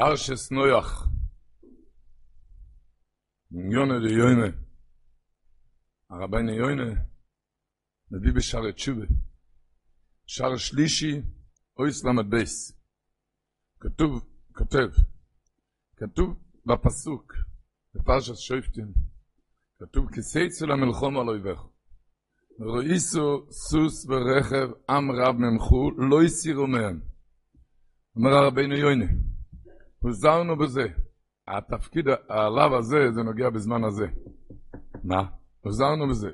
פרשת נח. יונה די יונה. הרבנו יונה מביא בשערי תשובה. שער שלישי, אות למד בית. כתוב, כותב, כתוב בפסוק, בפרשת שופטים, כתוב כי תצא למלחמה על אויביך. וראית סוס ורכב עם רב ממך, לא תירא מהם. אומר הרבינו יוינה, הוזרנו בזה. התפקיד, הלאו הזה, זה נוגע בזמן הזה. מה? הוזרנו בזה.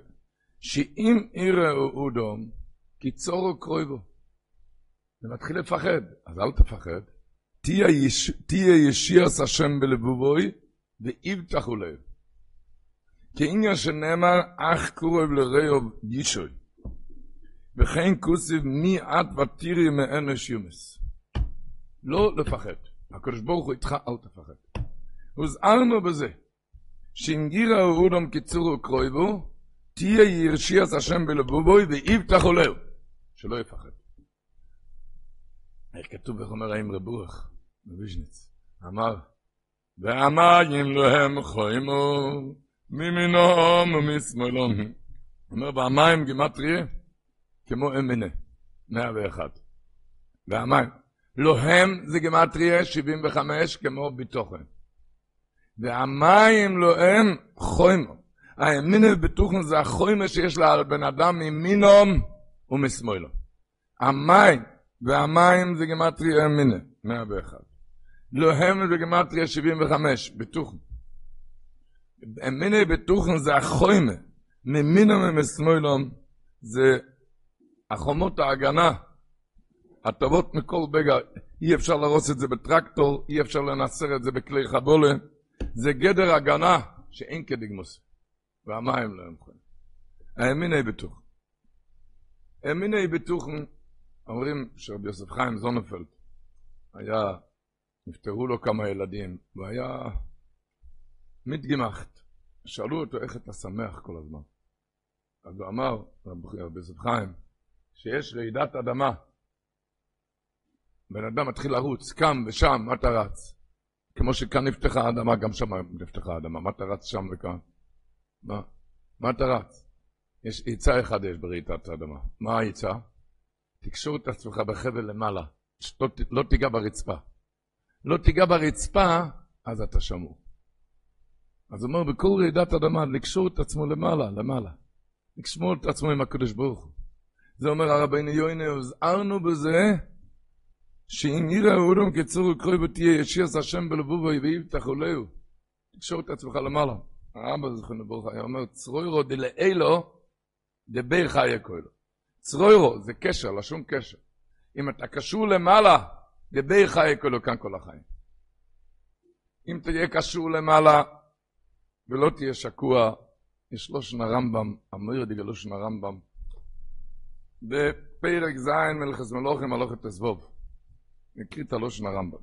שאם יראו אודום, קיצורו קרויבו. זה מתחיל לפחד, אז אל תפחד. תהיה, יש, תהיה ישירס השם בלבובוי, ויבטחו לב. כעניין שנאמר, אך קורב לראוב גישוי. וכן כוסיב מי את ותירי מאנש יומס. לא לפחד. הקדוש ברוך הוא איתך, אל תפחד. הוזהרנו בזה, שאם גירה אודום קיצורו קרויבו, תהיה ירשיאס השם בלבובוי ויבטחו לב. שלא יפחד. איך כתוב בחומר האם רבוח, בוויז'ניץ, אמר, והמים להם חוימו, ממינום ומשמאלום. אומר, והמים גימטריה, כמו אמינה, 101. והמים, לא הם זה גימטריה 75 כמו בתוכן. והמים לא הם חוימו. האמינה ובטוחן זה החוימה שיש לבן אדם ממינום ומשמאלו. המים והמים זה גמטריה אמינה, 101. לא הם זה גמטריה 75, בטוחן. אמינה בטוחן זה החוימה, ממינום ומשמאלום זה החומות ההגנה, הטובות מכל בגע, אי אפשר להרוס את זה בטרקטור, אי אפשר לנסר את זה בכלי חבולה, זה גדר הגנה שאין כדגמוס, והמים לא חיים. האמיני בטוח. האמיני בטוח, אומרים שרבי יוסף חיים זונפלד, היה, נפטרו לו כמה ילדים, והיה מתגמחת. שאלו אותו איך אתה שמח כל הזמן. אז הוא אמר, רבי יוסף חיים, שיש רעידת אדמה, בן אדם מתחיל לרוץ, קם ושם, מה אתה רץ? כמו שכאן נפתחה האדמה, גם שם נפתחה האדמה, מה אתה רץ שם וכאן? מה? מה אתה רץ? יש עצה אחד יש ברעידת האדמה. מה העצה? תקשור את עצמך בחבל למעלה, שלא לא תיגע ברצפה. לא תיגע ברצפה, אז אתה שמור. אז הוא אומר, בכל רעידת אדמה, לקשור את עצמו למעלה, למעלה. לקשור את עצמו עם הקדוש ברוך הוא. זה אומר הרבינו יוינה, הוזהרנו בזה, שאם יראה אודם כצור וקרוי ותהיה ישירס השם בלבובו ויבטח עולהו. תקשור את עצמך למעלה. הרמב"ם זכרנו ברוך היה אומר, צרוירו דלאלו דבר חיה כהלו. צרוירו זה קשר, לשום קשר. אם אתה קשור למעלה, דבר חיה כהלו כאן כל החיים. אם תהיה קשור למעלה ולא תהיה שקוע, יש לושן הרמב"ם, אמיר דגלושן הרמב"ם, בפרק ז' מלכס מלוכים הלוכת תזבוב. נקריא את הלושן הרמב"ם.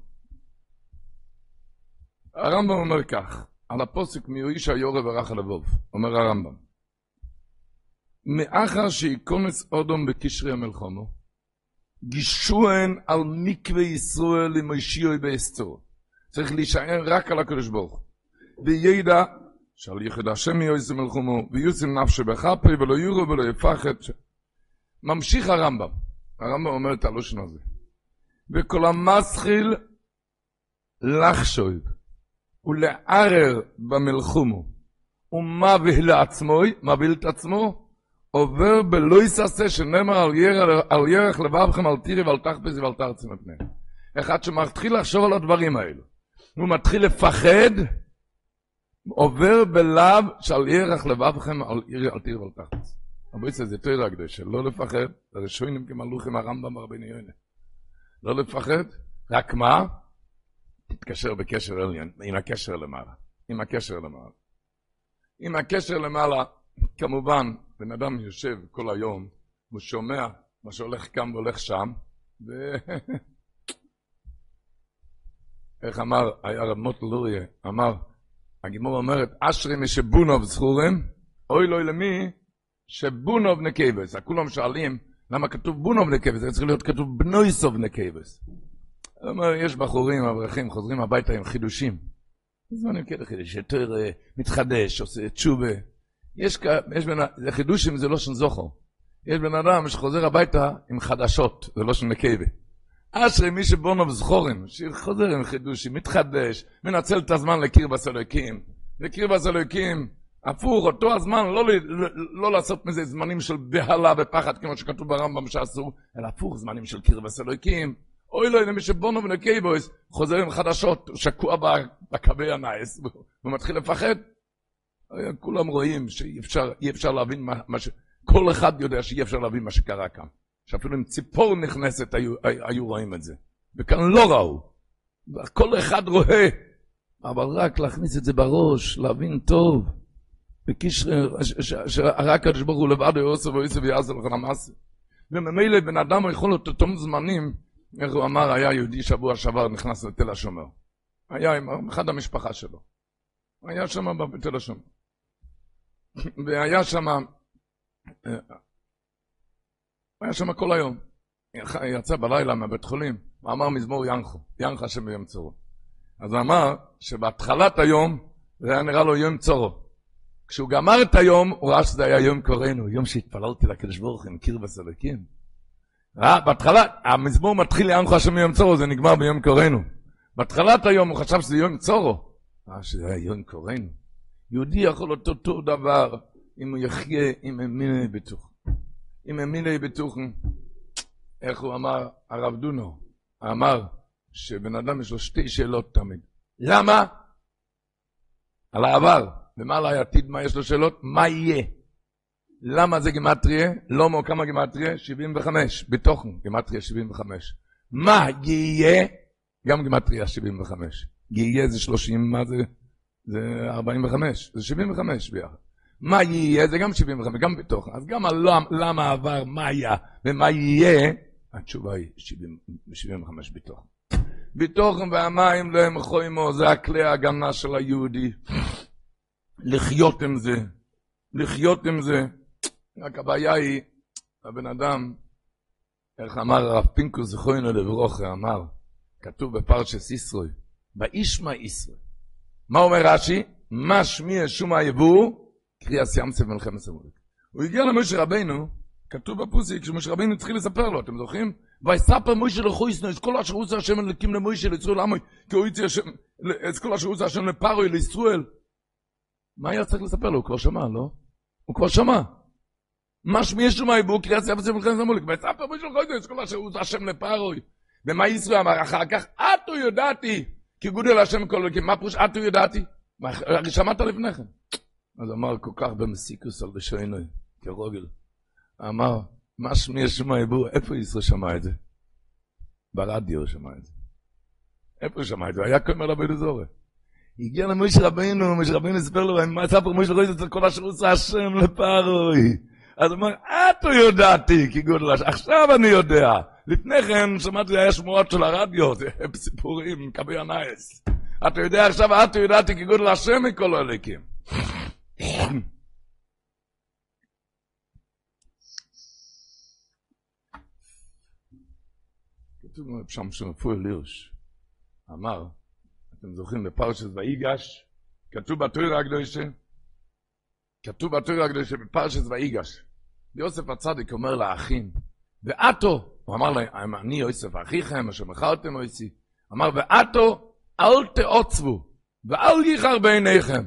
הרמב"ם אומר כך, על הפוסק מיואיש היורה ורח הלבוב, אומר הרמב"ם. מאחר שיקונס אודום בקשרי המלחומו, גישוען על מקווה ישראל למשיעוי באסתרו. צריך להישאר רק על הקדוש ברוך וידע שעל יחד השם יויסם מלחומו ויוסם נפשי בחפי ולא יורו ולא יפחד. ממשיך הרמב"ם. הרמב"ם אומר את הלושן הזה. וכל המסחיל לחשוב ולערר במלחומו ומביא לעצמו, מביא את עצמו, עובר בלא יססה שנאמר על, יר, על ירח לבבכם על תירי ועל תחפזי ועל תרצי מפני. אחד שמתחיל לחשוב על הדברים האלו. הוא מתחיל לפחד, עובר בלאו שעל ירח לבבכם על, על תירי ועל תחפזי. אבל זה תוירה הקדושה, לא לפחד, זה רשוינים כמלוכים הרמב"ם ברבני יונה. לא לפחד, רק מה? תתקשר בקשר עליון, עם הקשר למעלה. עם הקשר למעלה. עם הקשר למעלה, כמובן, בן אדם יושב כל היום, הוא שומע מה שהולך כאן והולך שם, ו... איך אמר, היה רב מוטל לוריה, אמר, הגימור אומרת, אשרי משבונוב זכורים, אוי לו למי שבונוב נקבס. כולם שואלים, למה כתוב בונוב נקבס? זה צריך להיות כתוב בנויסוב נקבס. הוא אומר, יש בחורים, אברכים, חוזרים הביתה עם חידושים. זמנים כאלה חידוש, יותר מתחדש, עושה תשובה. יש, יש בין, חידושים זה לא של זוכר. יש בן אדם שחוזר הביתה עם חדשות, זה לא של נקבה. אשרי מי שבונו זכורים, שחוזר עם חידושים, מתחדש, מנצל את הזמן לקיר בסלוקים. לקיר בסלוקים, הפוך, אותו הזמן, לא, לא, לא לעשות מזה זמנים של בהלה ופחד, כמו שכתוב ברמב"ם שאסור, אלא הפוך, זמנים של קיר בסלוקים. אוי לו, למי שבונו ונקייבויס, חוזר עם חדשות, שקוע בקווי הנייס, הוא מתחיל לפחד. כולם רואים שאי אפשר, אפשר להבין מה, מה ש... כל אחד יודע שאי אפשר להבין מה שקרה כאן. שאפילו אם ציפור נכנסת היו, היו רואים את זה. וכאן לא ראו. כל אחד רואה. אבל רק להכניס את זה בראש, להבין טוב. בקשר, שרק הקדוש ברוך הוא לבד יוסף ויוסף ויעזר לך למעשה. וממילא בן אדם יכול להיות אותם זמנים, איך הוא אמר, היה יהודי שבוע שעבר נכנס לתל השומר. היה עם אחד המשפחה שלו. היה שם בתל השומר. והיה שם היה שם כל היום. יצא בלילה מהבית חולים, ואמר מזמור ינחו, ינחה השם ביום צורו. אז אמר שבהתחלת היום זה היה נראה לו יום צורו. כשהוא גמר את היום, הוא ראה שזה היה יום קוראנו, יום שהתפללתי לקדוש ברוך הוא קיר בסלקים. בהתחלה, המזמור מתחיל ינחו השם ביום צורו, זה נגמר ביום קוראנו. בהתחלת היום הוא חשב שזה יום צורו. אה, שזה היה יום קוראנו. יהודי יכול להיות אותו דבר. אם הוא יחיה עם אמיני בטוחן. עם אמיני בטוחן, איך הוא אמר, הרב דונו, אמר שבן אדם יש לו שתי שאלות תמיד. למה? על העבר, ומה על העתיד, מה יש לו שאלות? מה יהיה? למה זה גימטריה? לא מו כמה גימטריה? 75, בתוכן גימטריה 75. מה יהיה? גם גימטריה 75. יהיה זה 30, מה זה? זה 45, זה 75 ביחד. מה יהיה, זה גם 75, גם בתוך. אז גם למה עבר, מה היה ומה יהיה, התשובה היא 70, 75 בתוך. בתוכן והמים לא הם חוימו, זה הכלי ההגנה של היהודי. לחיות עם זה, לחיות עם זה. רק הבעיה היא, הבן אדם, איך אמר הרב פינקוס זכוינו לברוכה, אמר, כתוב בפרשס ישרוי, באישמע ישרוי. מה אומר רש"י? מה שמיע שום היבוא? קריאס ים סף מלחמת עמלק. הוא הגיע למשה רבינו, כתוב בפוסי, כשמשה רבינו התחיל לספר לו, אתם זוכרים? ויספר מוישה לחויסנו, את כל אשר עושה השם אלוקים למוישה לישראל עמוי, כי הוא יצא השם, את כל אשר עושה השם לפרוי, לישראל. מה היה צריך לספר לו? הוא כבר שמע, לא? הוא כבר שמע. מה שמי יש לו עיבור, קריאס ים סף מלחמת עמלק. ויספר מוישה לחויסנו, את כל אשר עושה השם לפרוי. ומה ישראל אמר אחר כך? אתו יודעתי, כי גודל השם כל אלוקים. מה פרוש אתו יודעתי? שמעת לפני כן. אז אמר כל כך במסיקוס על בשוינוי, כרוגל. אמר, מה שמי שמע יבור, איפה ישראל שמע את זה? ברדיו שמע את זה. איפה הוא שמע את זה? היה קומר לבית אזורי. הגיע למוש רבינו, מוש רבינו הספר לו, מה ספר מוש רבינו אצל כל אשר עושה השם לפרוי. אז הוא אמר, את הוא יודעתי, כי גודל השם, עכשיו אני יודע. לפני כן שמעתי, היה שמועות של הרדיו, סיפורים, קווי הנייס. אתה יודע עכשיו, את הוא יודעתי, כי גודל השם מכל הליקים. כתוב שם שרפואל לירש, אמר, אתם זוכרים בפרשת ויגש, כתוב בתוירה הקדושה, כתוב בתוירה הקדושה בפרשת ויגש, יוסף הצדיק אומר לאחים, ועתו, הוא אמר להם, אני יוסף אחיכם, אשר מכרתם אותי, אמר, ועתו, אל תעוצבו, ואל ייחר בעיניכם.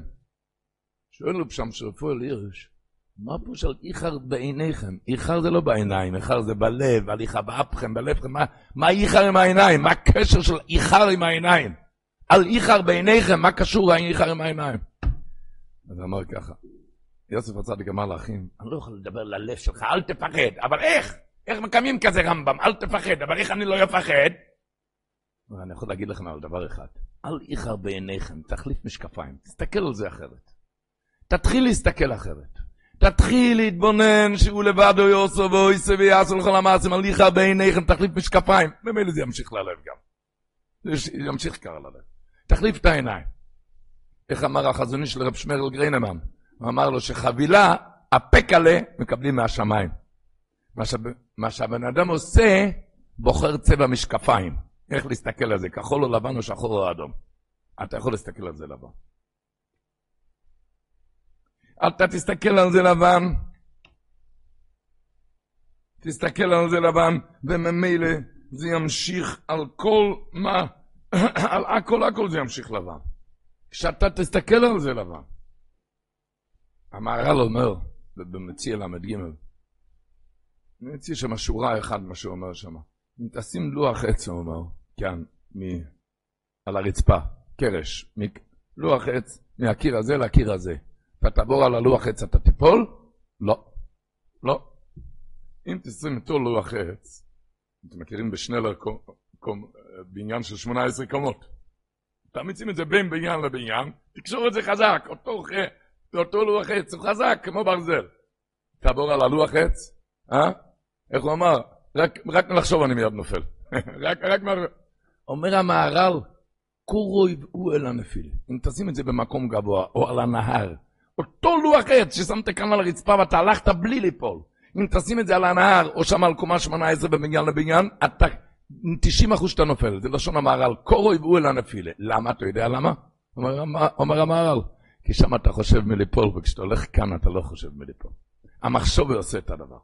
שואל לו שם שרפואל הירש, מה פה של איחר בעיניכם? איחר זה לא בעיניים, איחר זה בלב, על איחר באפכם, בלבכם, מה, מה איחר עם העיניים? מה הקשר של איחר עם העיניים? על איחר בעיניכם, מה קשור האיחר עם העיניים? אז אמר ככה, יוסף הצדיק אמר לאחים, אני לא יכול לדבר ללב שלך, אל תפחד, אבל איך? איך מקיימים כזה רמב"ם? אל תפחד, אבל איך אני לא אפחד? אני יכול להגיד לכם על דבר אחד, אל איחר בעיניכם, תחליף משקפיים, תסתכל על זה אחרת. תתחיל להסתכל אחרת. תתחיל להתבונן שהוא לבד או יוסו ואויסו ויעשו לכל המעשים, הליכה בעיניכם, תחליף משקפיים. ממילא זה ימשיך ללב גם. זה ימשיך קר ללב. תחליף את העיניים. איך אמר החזוני של רב שמרל גריינמן? הוא אמר לו שחבילה, הפקלה, מקבלים מהשמיים. מה, שבן אדם עושה, בוחר צבע משקפיים. איך להסתכל על זה, כחול או לבן או שחור או אדום. אתה יכול להסתכל על זה לבן. אתה תסתכל על זה לבן, תסתכל על זה לבן, וממילא זה ימשיך על כל מה, על הכל הכל זה ימשיך לבן. כשאתה תסתכל על זה לבן. המהר"ל אומר, במציע ל"ג, אני מציע שם שורה אחת, מה שהוא אומר שם. אם תשים לוח עץ, הוא אומר, כאן, מ... על הרצפה, קרש, מ... לוח עץ, מהקיר הזה לקיר הזה. אתה תעבור על הלוח עץ, אתה תיפול? לא. לא. אם תשים אותו לוח עץ, אתם מכירים בשנלר קום, קום, בניין של 18 קומות. תמיצים את זה בין בניין לבניין, תקשור את זה חזק, אותו, אותו לוח עץ, הוא חזק כמו ברזל. תעבור על הלוח עץ, אה? איך הוא אמר? רק, רק לחשוב אני מיד נופל. רק, רק מה... אומר המהר"ל, קורוי הוא אל הנפיל. אם תשים את זה במקום גבוה, או על הנהר, אותו לוח עץ ששמת כאן על הרצפה ואתה הלכת בלי ליפול. אם תשים את זה על הנהר, או שם על קומה 18 בבניין לבניין, אתה, 90 אחוז שאתה נופל. זה לשון המהר"ל, קורוי הוא אל הנפילה. למה? אתה יודע למה? אומר המהר"ל, כי שם אתה חושב מליפול, וכשאתה הולך כאן אתה לא חושב מליפול. המחשוב עושה את הדבר.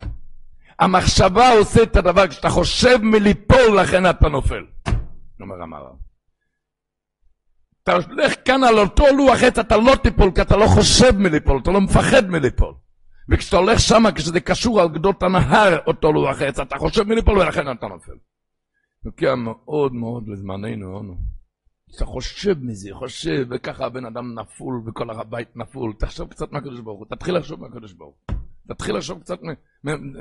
המחשבה עושה את הדבר, כשאתה חושב מליפול, לכן אתה נופל. אומר המהר"ל. אתה הולך כאן על אותו לוח עץ, אתה לא תיפול, כי אתה לא חושב מליפול, אתה לא מפחד מליפול. וכשאתה הולך שמה, כשזה קשור על גדות הנהר, אותו לוח עץ, אתה חושב מליפול, ולכן אתה נופל. נוקע מאוד מאוד לזמננו, אונו. אתה חושב מזה, חושב, וככה הבן אדם נפול, וכל הבית נפול. תחשוב קצת מהקדוש ברוך הוא, תתחיל לחשוב מהקדוש ברוך הוא. תתחיל לחשוב קצת,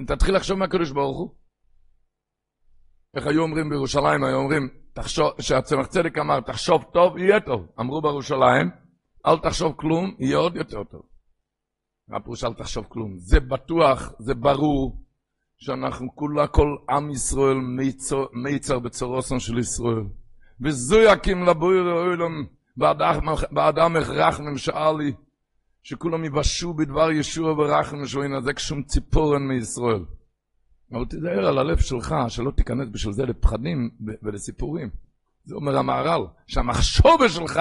תתחיל לחשוב מהקדוש ברוך הוא. איך היו אומרים בירושלים, היו אומרים, תחשוב, שהצמח צדק אמר, תחשוב טוב, יהיה טוב. אמרו בירושלים, אל תחשוב כלום, יהיה עוד יותר טוב. מה פירוש אל תחשוב כלום? זה בטוח, זה ברור, שאנחנו כולה, כל עם ישראל מיצר בצורוסון של ישראל. וזו יקים לבויר אוילם, באדם הכרחנם שאלי, שכולם יבשו בדבר ישוע ורחם ושואין הזה כשום ציפורן מישראל. אבל תיזהר על הלב שלך, שלא תיכנס בשביל זה לפחדים ולסיפורים. זה אומר המהר"ל, שהמחשובה שלך,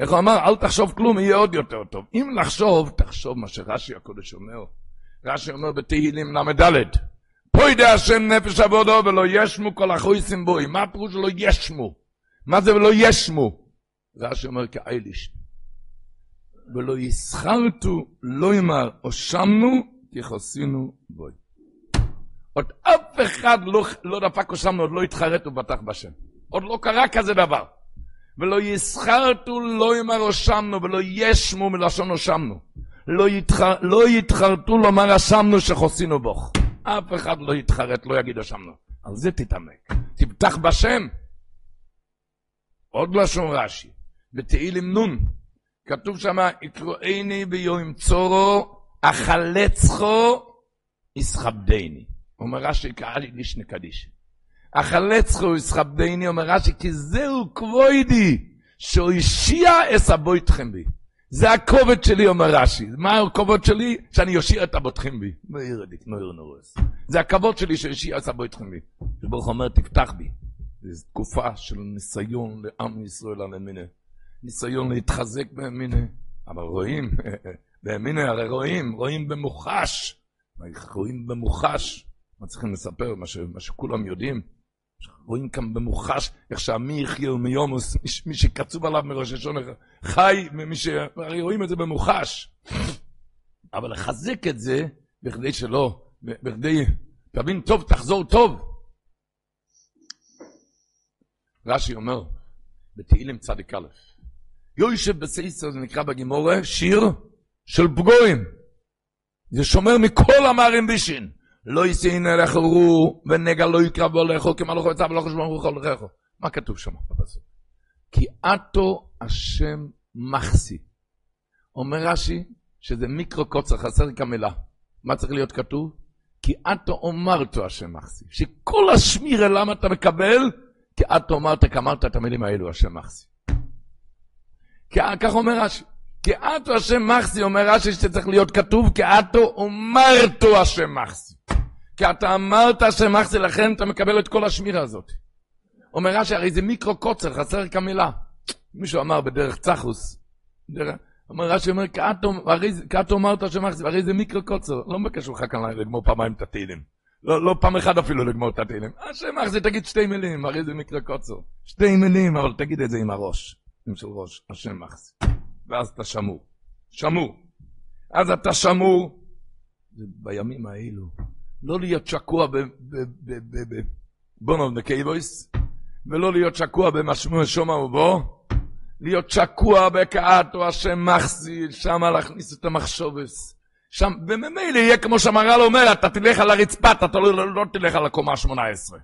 איך הוא אמר, אל תחשוב כלום, יהיה עוד יותר טוב. אם לחשוב, תחשוב מה שרש"י הקודש אומר. רש"י אומר בתהילים ל"ד, פה ידע השם נפש עבודו ולא ישמו כל החויסים בוי. מה הפירוש לא ישמו? מה זה ולא ישמו? רש"י אומר כאייליש. ולא יסחרתו, לא יאמר, הושמנו, כי חסינו בוי. עוד אף אחד לא, לא דפק הושמנו, עוד לא התחרט ובטח בשם. עוד לא קרה כזה דבר. ולא יסחרתו, לא יאמר הושמנו, ולא ישמו מלשון הושמנו. לא, יתחר, לא יתחרטו לומר אשמנו שחוסינו בוך. אף אחד לא יתחרט, לא יגיד אשמנו. על זה תתעמק. תפתח בשם. עוד לשון רש"י, בתהילים נון, כתוב שם, יקרואני ביום צורו, החלצחו, יסכבדני. אומר רש"י, קהלי לישנה קדיש. החלצחו יסכבדני, אומר רש"י, כי זהו כבוידי, שהושיע אסבו איתכם בי. זה הכובד שלי, אומר רש"י. מה הכובד שלי? שאני יושיע את הבוטחים בי. ירדיק, לא ירנורס. זה הכבוד שלי שיושיע את הבוטחים בי. ברוך אומר, תפתח בי. זו תקופה של ניסיון לעם ישראל על המיני. ניסיון להתחזק באמינה. אבל רואים, באמינה הרי רואים, רואים במוחש. רואים במוחש. מה צריכים לספר? מה, ש, מה שכולם יודעים. רואים כאן במוחש איך שעמי יחיו מיומוס, מי שקצוב עליו מראש השונה חי, מי ש... הרי רואים את זה במוחש. אבל לחזק את זה, בכדי שלא, בכדי, תבין טוב, תחזור טוב. רש"י אומר, בתהילים צדיק א', יוישב בסייסר, זה נקרא בגימורה, שיר של פגועים. זה שומר מכל המרים בישין. לא יסיין אליך רו, ונגע לא יקרב אליך, כמלאכו יצא ולא חשבון רוחו לכך. מה כתוב שם בפסוק? כי עתו השם מחסי. אומר רש"י, שזה מיקרו קוצר, חסר כמילה. מה צריך להיות כתוב? כי עתו אומרתו השם מחסי. שכל השמירה למה אתה מקבל? כי עתו אומרת, כמרת את המילים האלו, השם מחסי. כך אומר רש"י. כי עתו השם מחסי, אומר רש"י שצריך להיות כתוב, כי עתו אומרתו השם מחסי. כי אתה אמרת השם מחסי, לכן אתה מקבל את כל השמירה הזאת. אומר רש"י, הרי זה מיקרו קוצר, חסר כמילה. מישהו אמר בדרך צחוס, אומר רש"י, אומר, כאתו אמרת שמחזיק, הרי זה מיקרו קוצר. לא מבקש ממך כאן לגמור פעמיים את התהילים. לא, לא פעם אחת אפילו לגמור את התהילים. השם מחזיק, תגיד שתי מילים, הרי זה מיקרו קוצר. שתי מילים, אבל תגיד את זה עם הראש, עם של ראש, השם. ואז אתה שמור. שמור. אז אתה שמור. בימים האלו, לא להיות שקוע ב... בונו נקייבויס, ולא להיות שקוע שומע ובו, להיות שקוע בקטע הזה השם מחזיל, שמה להכניס את המחשובס. שם, וממילא יהיה כמו שהמהר"ל אומר, אתה תלך על הרצפה, אתה לא, לא, לא תלך על הקומה ה-18.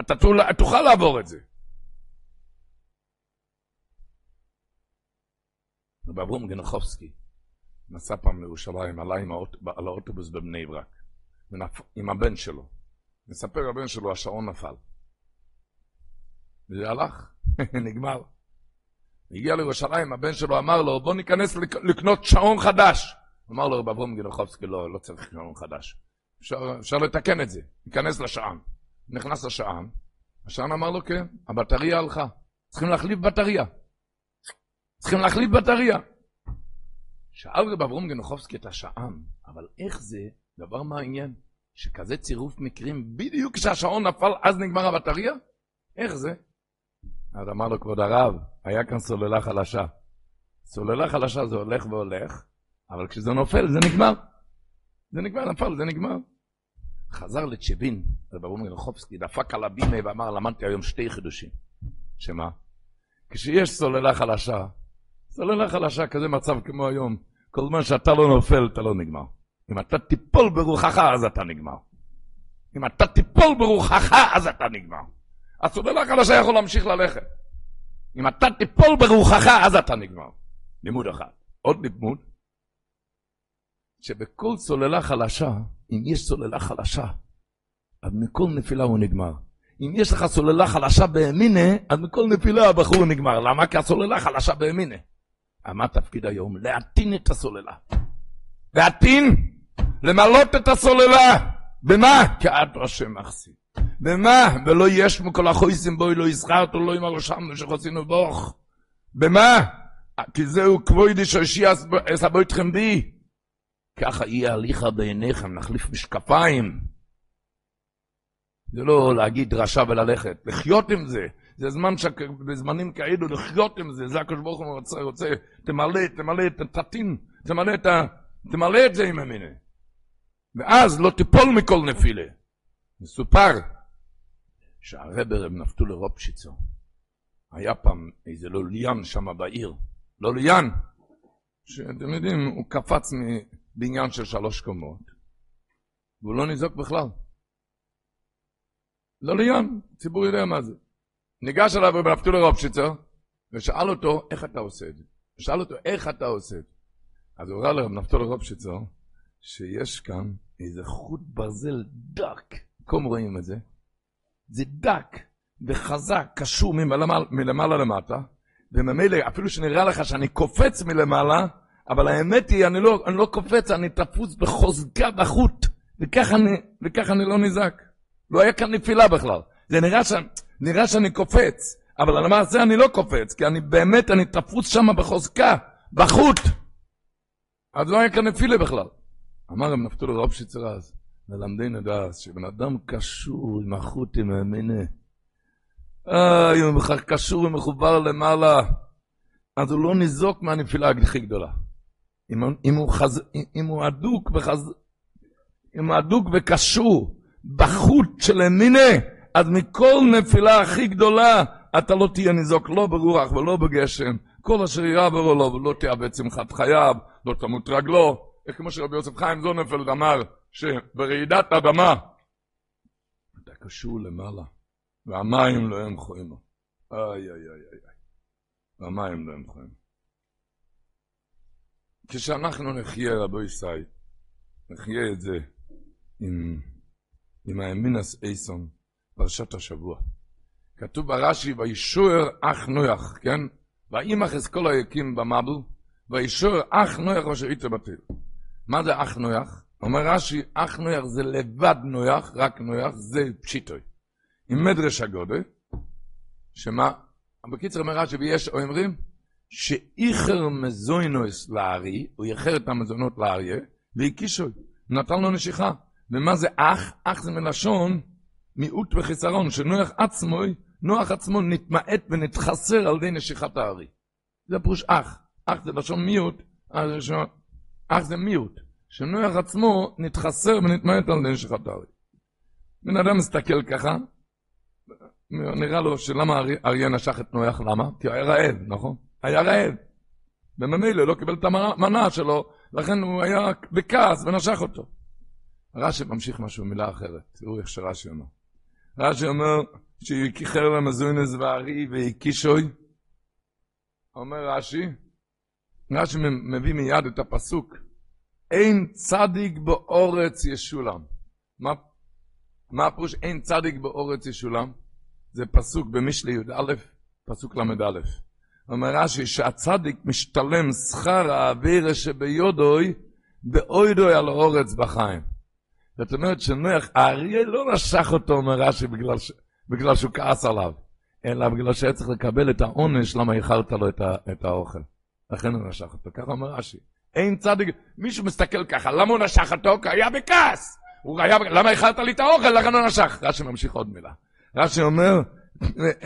אתה תוכל לעבור את זה. רב אברום גנחובסקי נסע פעם לירושלים, עלה עם האוט, על האוטובוס בבני ברק, עם הבן שלו. מספר הבן שלו, השעון נפל. וזה הלך, נגמר. הגיע לירושלים, הבן שלו אמר לו, בוא ניכנס לקנות שעון חדש. אמר לו רב אברום גינוחובסקי, לא, לא צריך שעון חדש. אפשר, אפשר לתקן את זה, ניכנס לשען. נכנס לשען, השען אמר לו, כן, הבטריה הלכה. צריכים להחליף בטריה. צריכים להחליף בטריה. שאל רב אברום גינוחובסקי את השען, אבל איך זה דבר מעניין? שכזה צירוף מקרים, בדיוק כשהשעון נפל, אז נגמר הבטריה? איך זה? אז אמר לו, כבוד הרב, היה כאן סוללה חלשה. סוללה חלשה זה הולך והולך, אבל כשזה נופל זה נגמר. זה נגמר, נפל, זה נגמר. חזר לצ'בין, רב אברום גנחובסקי, דפק על הבימה ואמר, למדתי היום שתי חידושים. שמה? כשיש סוללה חלשה, סוללה חלשה, כזה מצב כמו היום, כל זמן שאתה לא נופל, אתה לא נגמר. אם אתה תיפול ברוחך, אז אתה נגמר. אם אתה תיפול ברוחך, אז אתה נגמר. הסוללה החדשה יכול להמשיך ללכת. אם אתה תיפול ברוחך, אז אתה נגמר. לימוד אחד. עוד לימוד, שבכל סוללה חלשה, אם יש סוללה חלשה, אז מכל נפילה הוא נגמר. אם יש לך סוללה חלשה באמינה, אז מכל נפילה הבחור נגמר. למה? כי הסוללה חלשה באמינה. מה תפקיד היום? להטין את הסוללה. להטין, למלות את הסוללה. במה? את השם מחזיק. במה? ולא יש מכל החויסים בוי לא הזכרת לא עם הראשם שחוסינו בוך. במה? כי זהו כבודי שהושיע אסבו אתכם בי. ככה יהיה הליכה בעיניכם, נחליף משקפיים. זה לא להגיד דרשה וללכת, לחיות עם זה. זה זמן שבזמנים כאלו לחיות עם זה, זה הקדוש ברוך הוא רוצה, רוצה, תמלא, תמלא את התתין, תמלא את ה... תמלא את זה עם המיני. ואז לא תיפול מכל נפילה. מסופר שהרבר רב נפתול רופשיצו, היה פעם איזה לוליין שם בעיר, לוליין, שאתם יודעים, הוא קפץ מבניין של שלוש קומות, והוא לא ניזוק בכלל. לוליין, ציבור יודע מה זה. ניגש אליו רב נפתול רופשיצו, ושאל אותו, איך אתה עושה את זה? שאל אותו, איך אתה עושה את זה? אז הוא אמר לרב נפתול רופשיצו, שיש כאן איזה חוט ברזל דק, כום רואים את זה? זה דק וחזק, קשור מלמעלה, מלמעלה למטה, וממילא, אפילו שנראה לך שאני קופץ מלמעלה, אבל האמת היא, אני לא, אני לא קופץ, אני תפוס בחוזקה בחוט, וככה אני, וכך אני לא נזעק. לא היה כאן נפילה בכלל. זה נראה, ש... נראה שאני קופץ, אבל על המעשה אני לא קופץ, כי אני באמת, אני תפוס שם בחוזקה, בחוט. אז לא היה כאן נפילה בכלל. אמר רב נפתול רב שיצר אז, ללמדנו דעת, שבן אדם קשור עם החוט עם המיני. אה, אם הוא קשור ומחובר למעלה, אז הוא לא ניזוק מהנפילה הכי גדולה. אם, אם, הוא חז... אם הוא אדוק וחז... אם הוא אדוק וקשור בחוט של המיני, אז מכל נפילה הכי גדולה, אתה לא תהיה ניזוק לא ברוח ולא בגשם. כל אשר יעבור לו ולא תאבד שמחת חייו, לא תמות רגלו. כמו שרבי יוסף חיים זונפלד אמר, שברעידת אדמה אתה קשור למעלה, והמים לא הם חויים. איי איי איי איי. והמים לא הם חויים. כשאנחנו נחיה, רבו ישי, נחיה את זה עם, עם האמינס אייסון, פרשת השבוע. כתוב ברש"י, וישוער אח נויח, כן? וימח אסכול היקים במבל, וישוער אח נויח אשר איתו בתל. מה זה אח נויח? אומר רש"י, אח נויח זה לבד נויח, רק נויח, זה פשיטוי. עם מדרש הגודל, שמה? בקיצר אומר רש"י, ויש אומרים שאיחר מזוינוס לארי, הוא איחר את המזונות לאריה, והקישוי, נתן לו נשיכה. ומה זה אח? אח זה מלשון מיעוט וחיסרון, שנוח עצמו, נוח עצמו נתמעט ונתחסר על ידי נשיכת הארי. זה פירוש אח. אח זה לשון מיעוט, אח זה מיעוט. שנוח עצמו נתחסר ונתמעט על נשיכת הארי. בן אדם מסתכל ככה, נראה לו שלמה אריה נשך את נוח, למה? כי הוא היה רעב, נכון? היה רעב. וממילא לא קיבל את המנה שלו, לכן הוא היה בכעס ונשך אותו. רש"י ממשיך משהו, מילה אחרת. תראו איך שרש"י אומר. רש"י אומר שכיכר למזוינס וארי והקישוי. אומר רש"י, רש"י מביא מיד את הפסוק, אין צדיק באורץ ישולם. מה, מה הפירוש אין צדיק באורץ ישולם? זה פסוק במשלי י"א, פסוק ל"א. אומר רש"י שהצדיק משתלם שכר האווירה שביודוי באוידוי על אורץ בחיים. זאת אומרת שנוח, האריה לא נשך אותו, אומר רש"י, בגלל, ש... בגלל שהוא כעס עליו, אלא בגלל שהיה צריך לקבל את העונש למה איחרת לו את, ה... את האוכל. לכן הוא נשך אותו, ככה אומר רש"י. אין צדיק, מישהו מסתכל ככה, למה הוא נשך אותו? כי היה בכעס. הוא היה, למה איחרת לי את האוכל? לכן הוא נשך. רש"י ממשיך עוד מילה. רש"י אומר,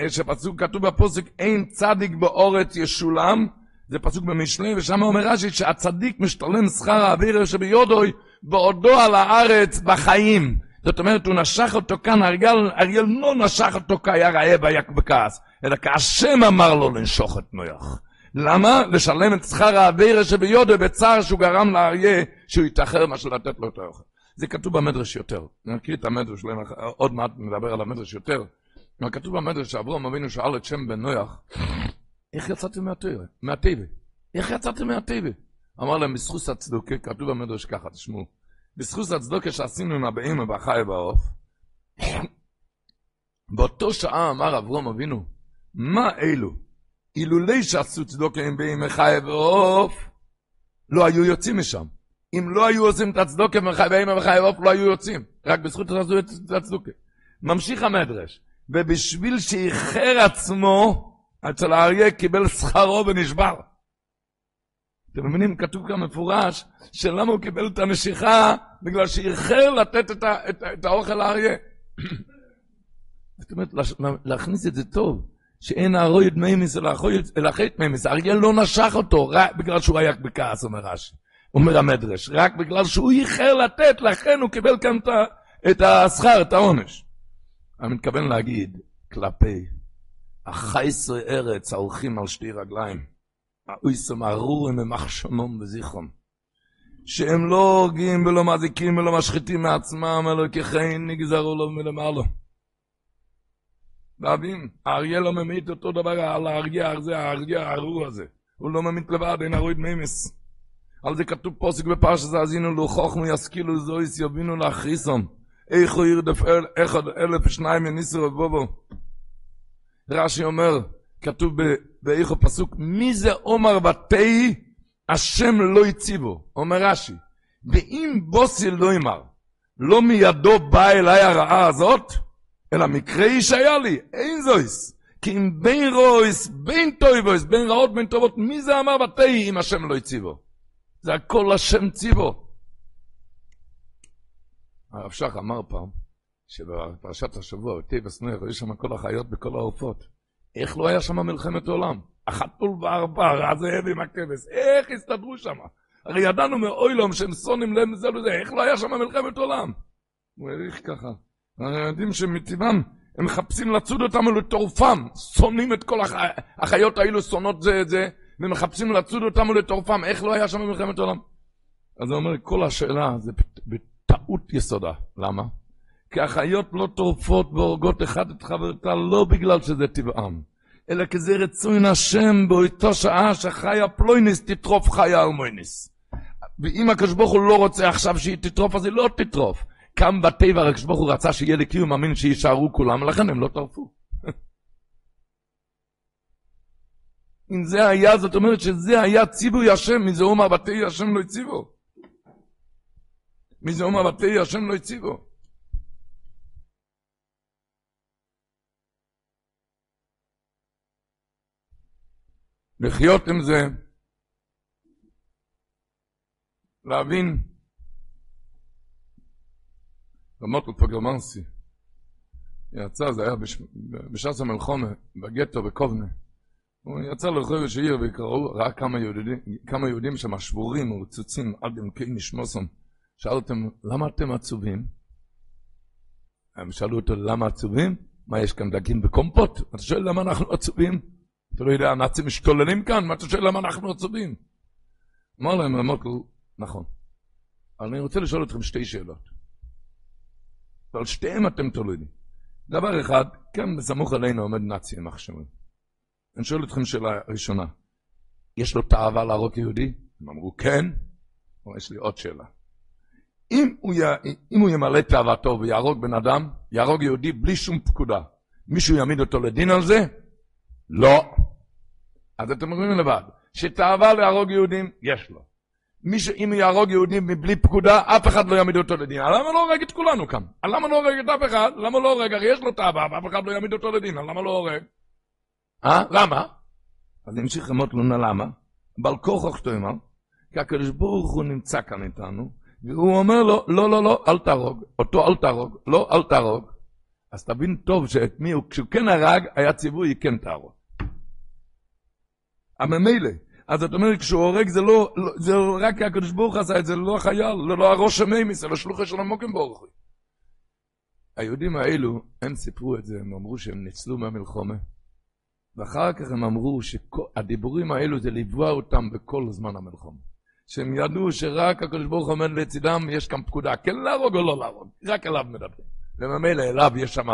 שפסוק כתוב בפוסק, אין צדיק באורץ ישולם, זה פסוק במשלי, ושם אומר רש"י שהצדיק משתלם שכר האוויר שביודוי בעודו על הארץ בחיים. זאת אומרת, הוא נשך אותו כאן, אריאל, אריאל לא נשך אותו כי היה רעב, היה בכעס, אלא כהשם אמר לו לנשוך את נויח. למה? לשלם את שכר האוויר שביודוי בצער שהוא גרם לאריה שהוא יתאחר מאשר לתת לו את האוכל. זה כתוב במדרש יותר. נקריא את המדרש, עוד מעט נדבר על המדרש יותר. מה כתוב במדרש שאברום אבינו שאל את שם בן נויח, איך יצאתם מהטבע? איך יצאתם מהטבע? אמר להם, בזכוס הצדוקה, כתוב במדרש ככה, תשמעו, בזכוס הצדוקה שעשינו עם הבאים והחי והעוף, באותו שעה אמר אברום אבינו, מה אלו? אילולי שעשו צדוקה עם באים החי ועוף, לא היו יוצאים משם. אם לא היו עושים את הצדוקה באים וחי ועוף, לא היו יוצאים. רק בזכות שעשו את הצדוקה. ממשיך המדרש. ובשביל שאיחר עצמו, אצל האריה קיבל שכרו ונשבר. אתם מבינים? כתוב כאן מפורש, שלמה הוא קיבל את הנשיכה? בגלל שאיחר לתת את, ה, את, את האוכל לאריה. זאת אומרת, להכניס את זה טוב, שאין הערוד ממית אלא החטא ממית. האריה לא נשך אותו רק בגלל שהוא היה בכעס, אומר רש"י. אומר המדרש, רק בגלל שהוא איחר לתת, לכן הוא קיבל כאן את השכר, את העונש. אני מתכוון להגיד כלפי החייסרי ארץ ההולכים על שתי רגליים, האויסם ארורים ממחשמום וזיכרון, שהם לא הורגים ולא מזיקים ולא משחיתים מעצמם, אלא ככן נגזרו לו מלמעלה. להבין, האריה לא ממית אותו דבר על האריה הזה, האריה הארור הזה. הוא לא ממית לבד, אין ארוי דמימס. על זה כתוב פוסק בפרשת האזינו לו חוכמו ישכילו זויס יבינו להכריסום. איך הוא ירדף אחד אלף ושניים יניסו ובובו. רש"י אומר, כתוב באיך הפסוק, מי זה עומר בתי השם לא ציווה, אומר רש"י, ואם באתי לומר, לא מידו באה אליי הרעה הזאת, אלא מקרה שהיה לי, אין זאת. כי אם בין רעות, בין טובות, בין רעות, בין טובות, מי זה אמר ותהי אם השם לא ציווה? זה הכל השם ציווה. הרב שך אמר פעם, שבפרשת השבוע, בתיבת נח, היו שם כל החיות בכל העופות. איך לא היה שם מלחמת עולם? החתול והערבר, הזאב עם הכבש, איך הסתדרו שם? הרי ידענו מאוילום שהם שונאים להם זה לזה, איך לא היה שם מלחמת עולם? הוא העריך ככה. הרי יודעים שמטבעם הם מחפשים לצוד אותם לטורפם, שונאים את כל הח... החיות האלו, שונאות זה את זה, ומחפשים לצוד אותם לטורפם, איך לא היה שם מלחמת עולם? אז הוא אומר, כל השאלה זה טעות יסודה. למה? כי החיות לא טורפות והורגות אחד את חברתה לא בגלל שזה טבעם, אלא כי זה רצון השם באותה שעה שחיה פלויניס תטרוף חיה אלמויניס. ואם הקדוש ברוך הוא לא רוצה עכשיו שהיא תטרוף, אז היא לא תטרוף. כאן בטבע הקדוש ברוך הוא רצה שיהיה לי קיום מאמין שיישארו כולם, ולכן הם לא טרפו. אם זה היה, זאת אומרת שזה היה ציווי השם, מזה אומר בתי השם לא הציבו. מי זה אומר בתי השם לא הציבו? לחיות עם זה, להבין, רמוטל פגרמנסי, יצא, זה היה בש... בשעת המלחומה, בגטו, בקובנה. הוא יצא לרחוב איש עיר וקראו, ראה כמה יהודים, כמה יהודים שם שבורים ורצוצים עד עמקי נשמוסם. שאל אותם, למה אתם עצובים? הם שאלו אותו, למה עצובים? מה, יש כאן דגים בקומפוט? אתה שואל למה אנחנו עצובים? אתה לא יודע, הנאצים משתוללים כאן, מה אתה שואל למה אנחנו עצובים? אמר להם, אמרתי לו, נכון. אני רוצה לשאול אתכם שתי שאלות. ועל שתיהן אתם תולדים. דבר אחד, כן, בסמוך עלינו עומד נאצי, עם מחשבים. אני שואל אתכם שאלה ראשונה. יש לו תאווה להרוג יהודי? הם אמרו כן, אבל יש לי עוד שאלה. אם הוא, י... אם הוא ימלא תאוותו ויהרוג בן אדם, יהרוג יהודי בלי שום פקודה, מישהו יעמיד אותו לדין על זה? לא. אז אתם אומרים לבד, שתאווה להרוג יהודים, יש לו. מישהו, אם יהרוג יהודים מבלי פקודה, אף אחד לא יעמיד אותו לדין. למה לא הורג את כולנו כאן? למה לא הורג את אף אחד? למה לא הורג? הרי יש לו תאווה, ואף אחד לא יעמיד אותו לדין. למה לא הורג? אה? למה? אז נמשיך למות לונה למה. בעל כוח תאמר, כי הקדוש ברוך הוא נמצא כאן איתנו, והוא אומר לו, לא, לא, לא, אל תהרוג. אותו אל תהרוג. לא, אל תהרוג. אז תבין טוב שאת מי הוא, כשהוא כן הרג, היה ציווי, כן תהרוג. אבל ממילא, אז את אומרת, כשהוא הורג זה לא, לא זה רק הקדוש ברוך עשה את זה, לא החייל, לא, לא הראש המימיס, זה לא שלוחה של המוקם ברוך. היהודים האלו, הם סיפרו את זה, הם אמרו שהם ניצלו מהמלחומה. ואחר כך הם אמרו שהדיבורים האלו זה ליווה אותם בכל זמן המלחומה. שהם ידעו שרק הקדוש ברוך הוא עומד לצידם, יש כאן פקודה, כן להרוג או לא להרוג, רק אליו מדברים. וממילא אליו יש שם,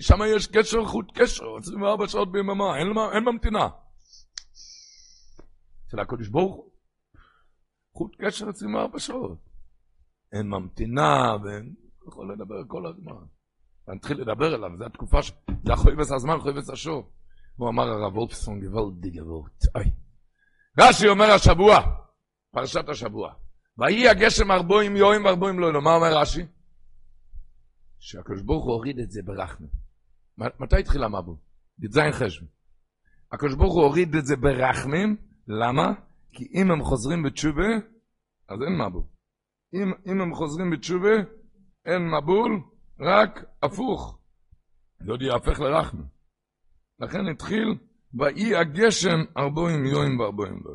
שם יש קשר חוט קשר, 24 שעות ביממה, אין, אין ממתינה. של הקדוש ברוך הוא. חוט קשר 24 שעות. אין ממתינה, ואין יכול לדבר כל הזמן. נתחיל לדבר אליו, זו התקופה ש... זה החויבס הזמן, חויבס השור. הוא אמר הרב וולפסון גוואלדי גבוהות. אוי. רש"י אומר השבוע, פרשת השבוע, ויהי הגשם ארבועים יואים וארבועים לא, מה אומר רש"י? שהקדוש ברוך הוא הוריד את זה ברחמם. מתי התחיל המבול? י"ז חשבון. הקדוש ברוך הוא הוריד את זה ברחמים, למה? כי אם הם חוזרים בתשובה, אז אין מבול. אם, אם הם חוזרים בתשובה, אין מבול, רק הפוך. זה עוד יהפך לרחמים. לכן התחיל, ויהי הגשם ארבעים יואים וארבעים לא.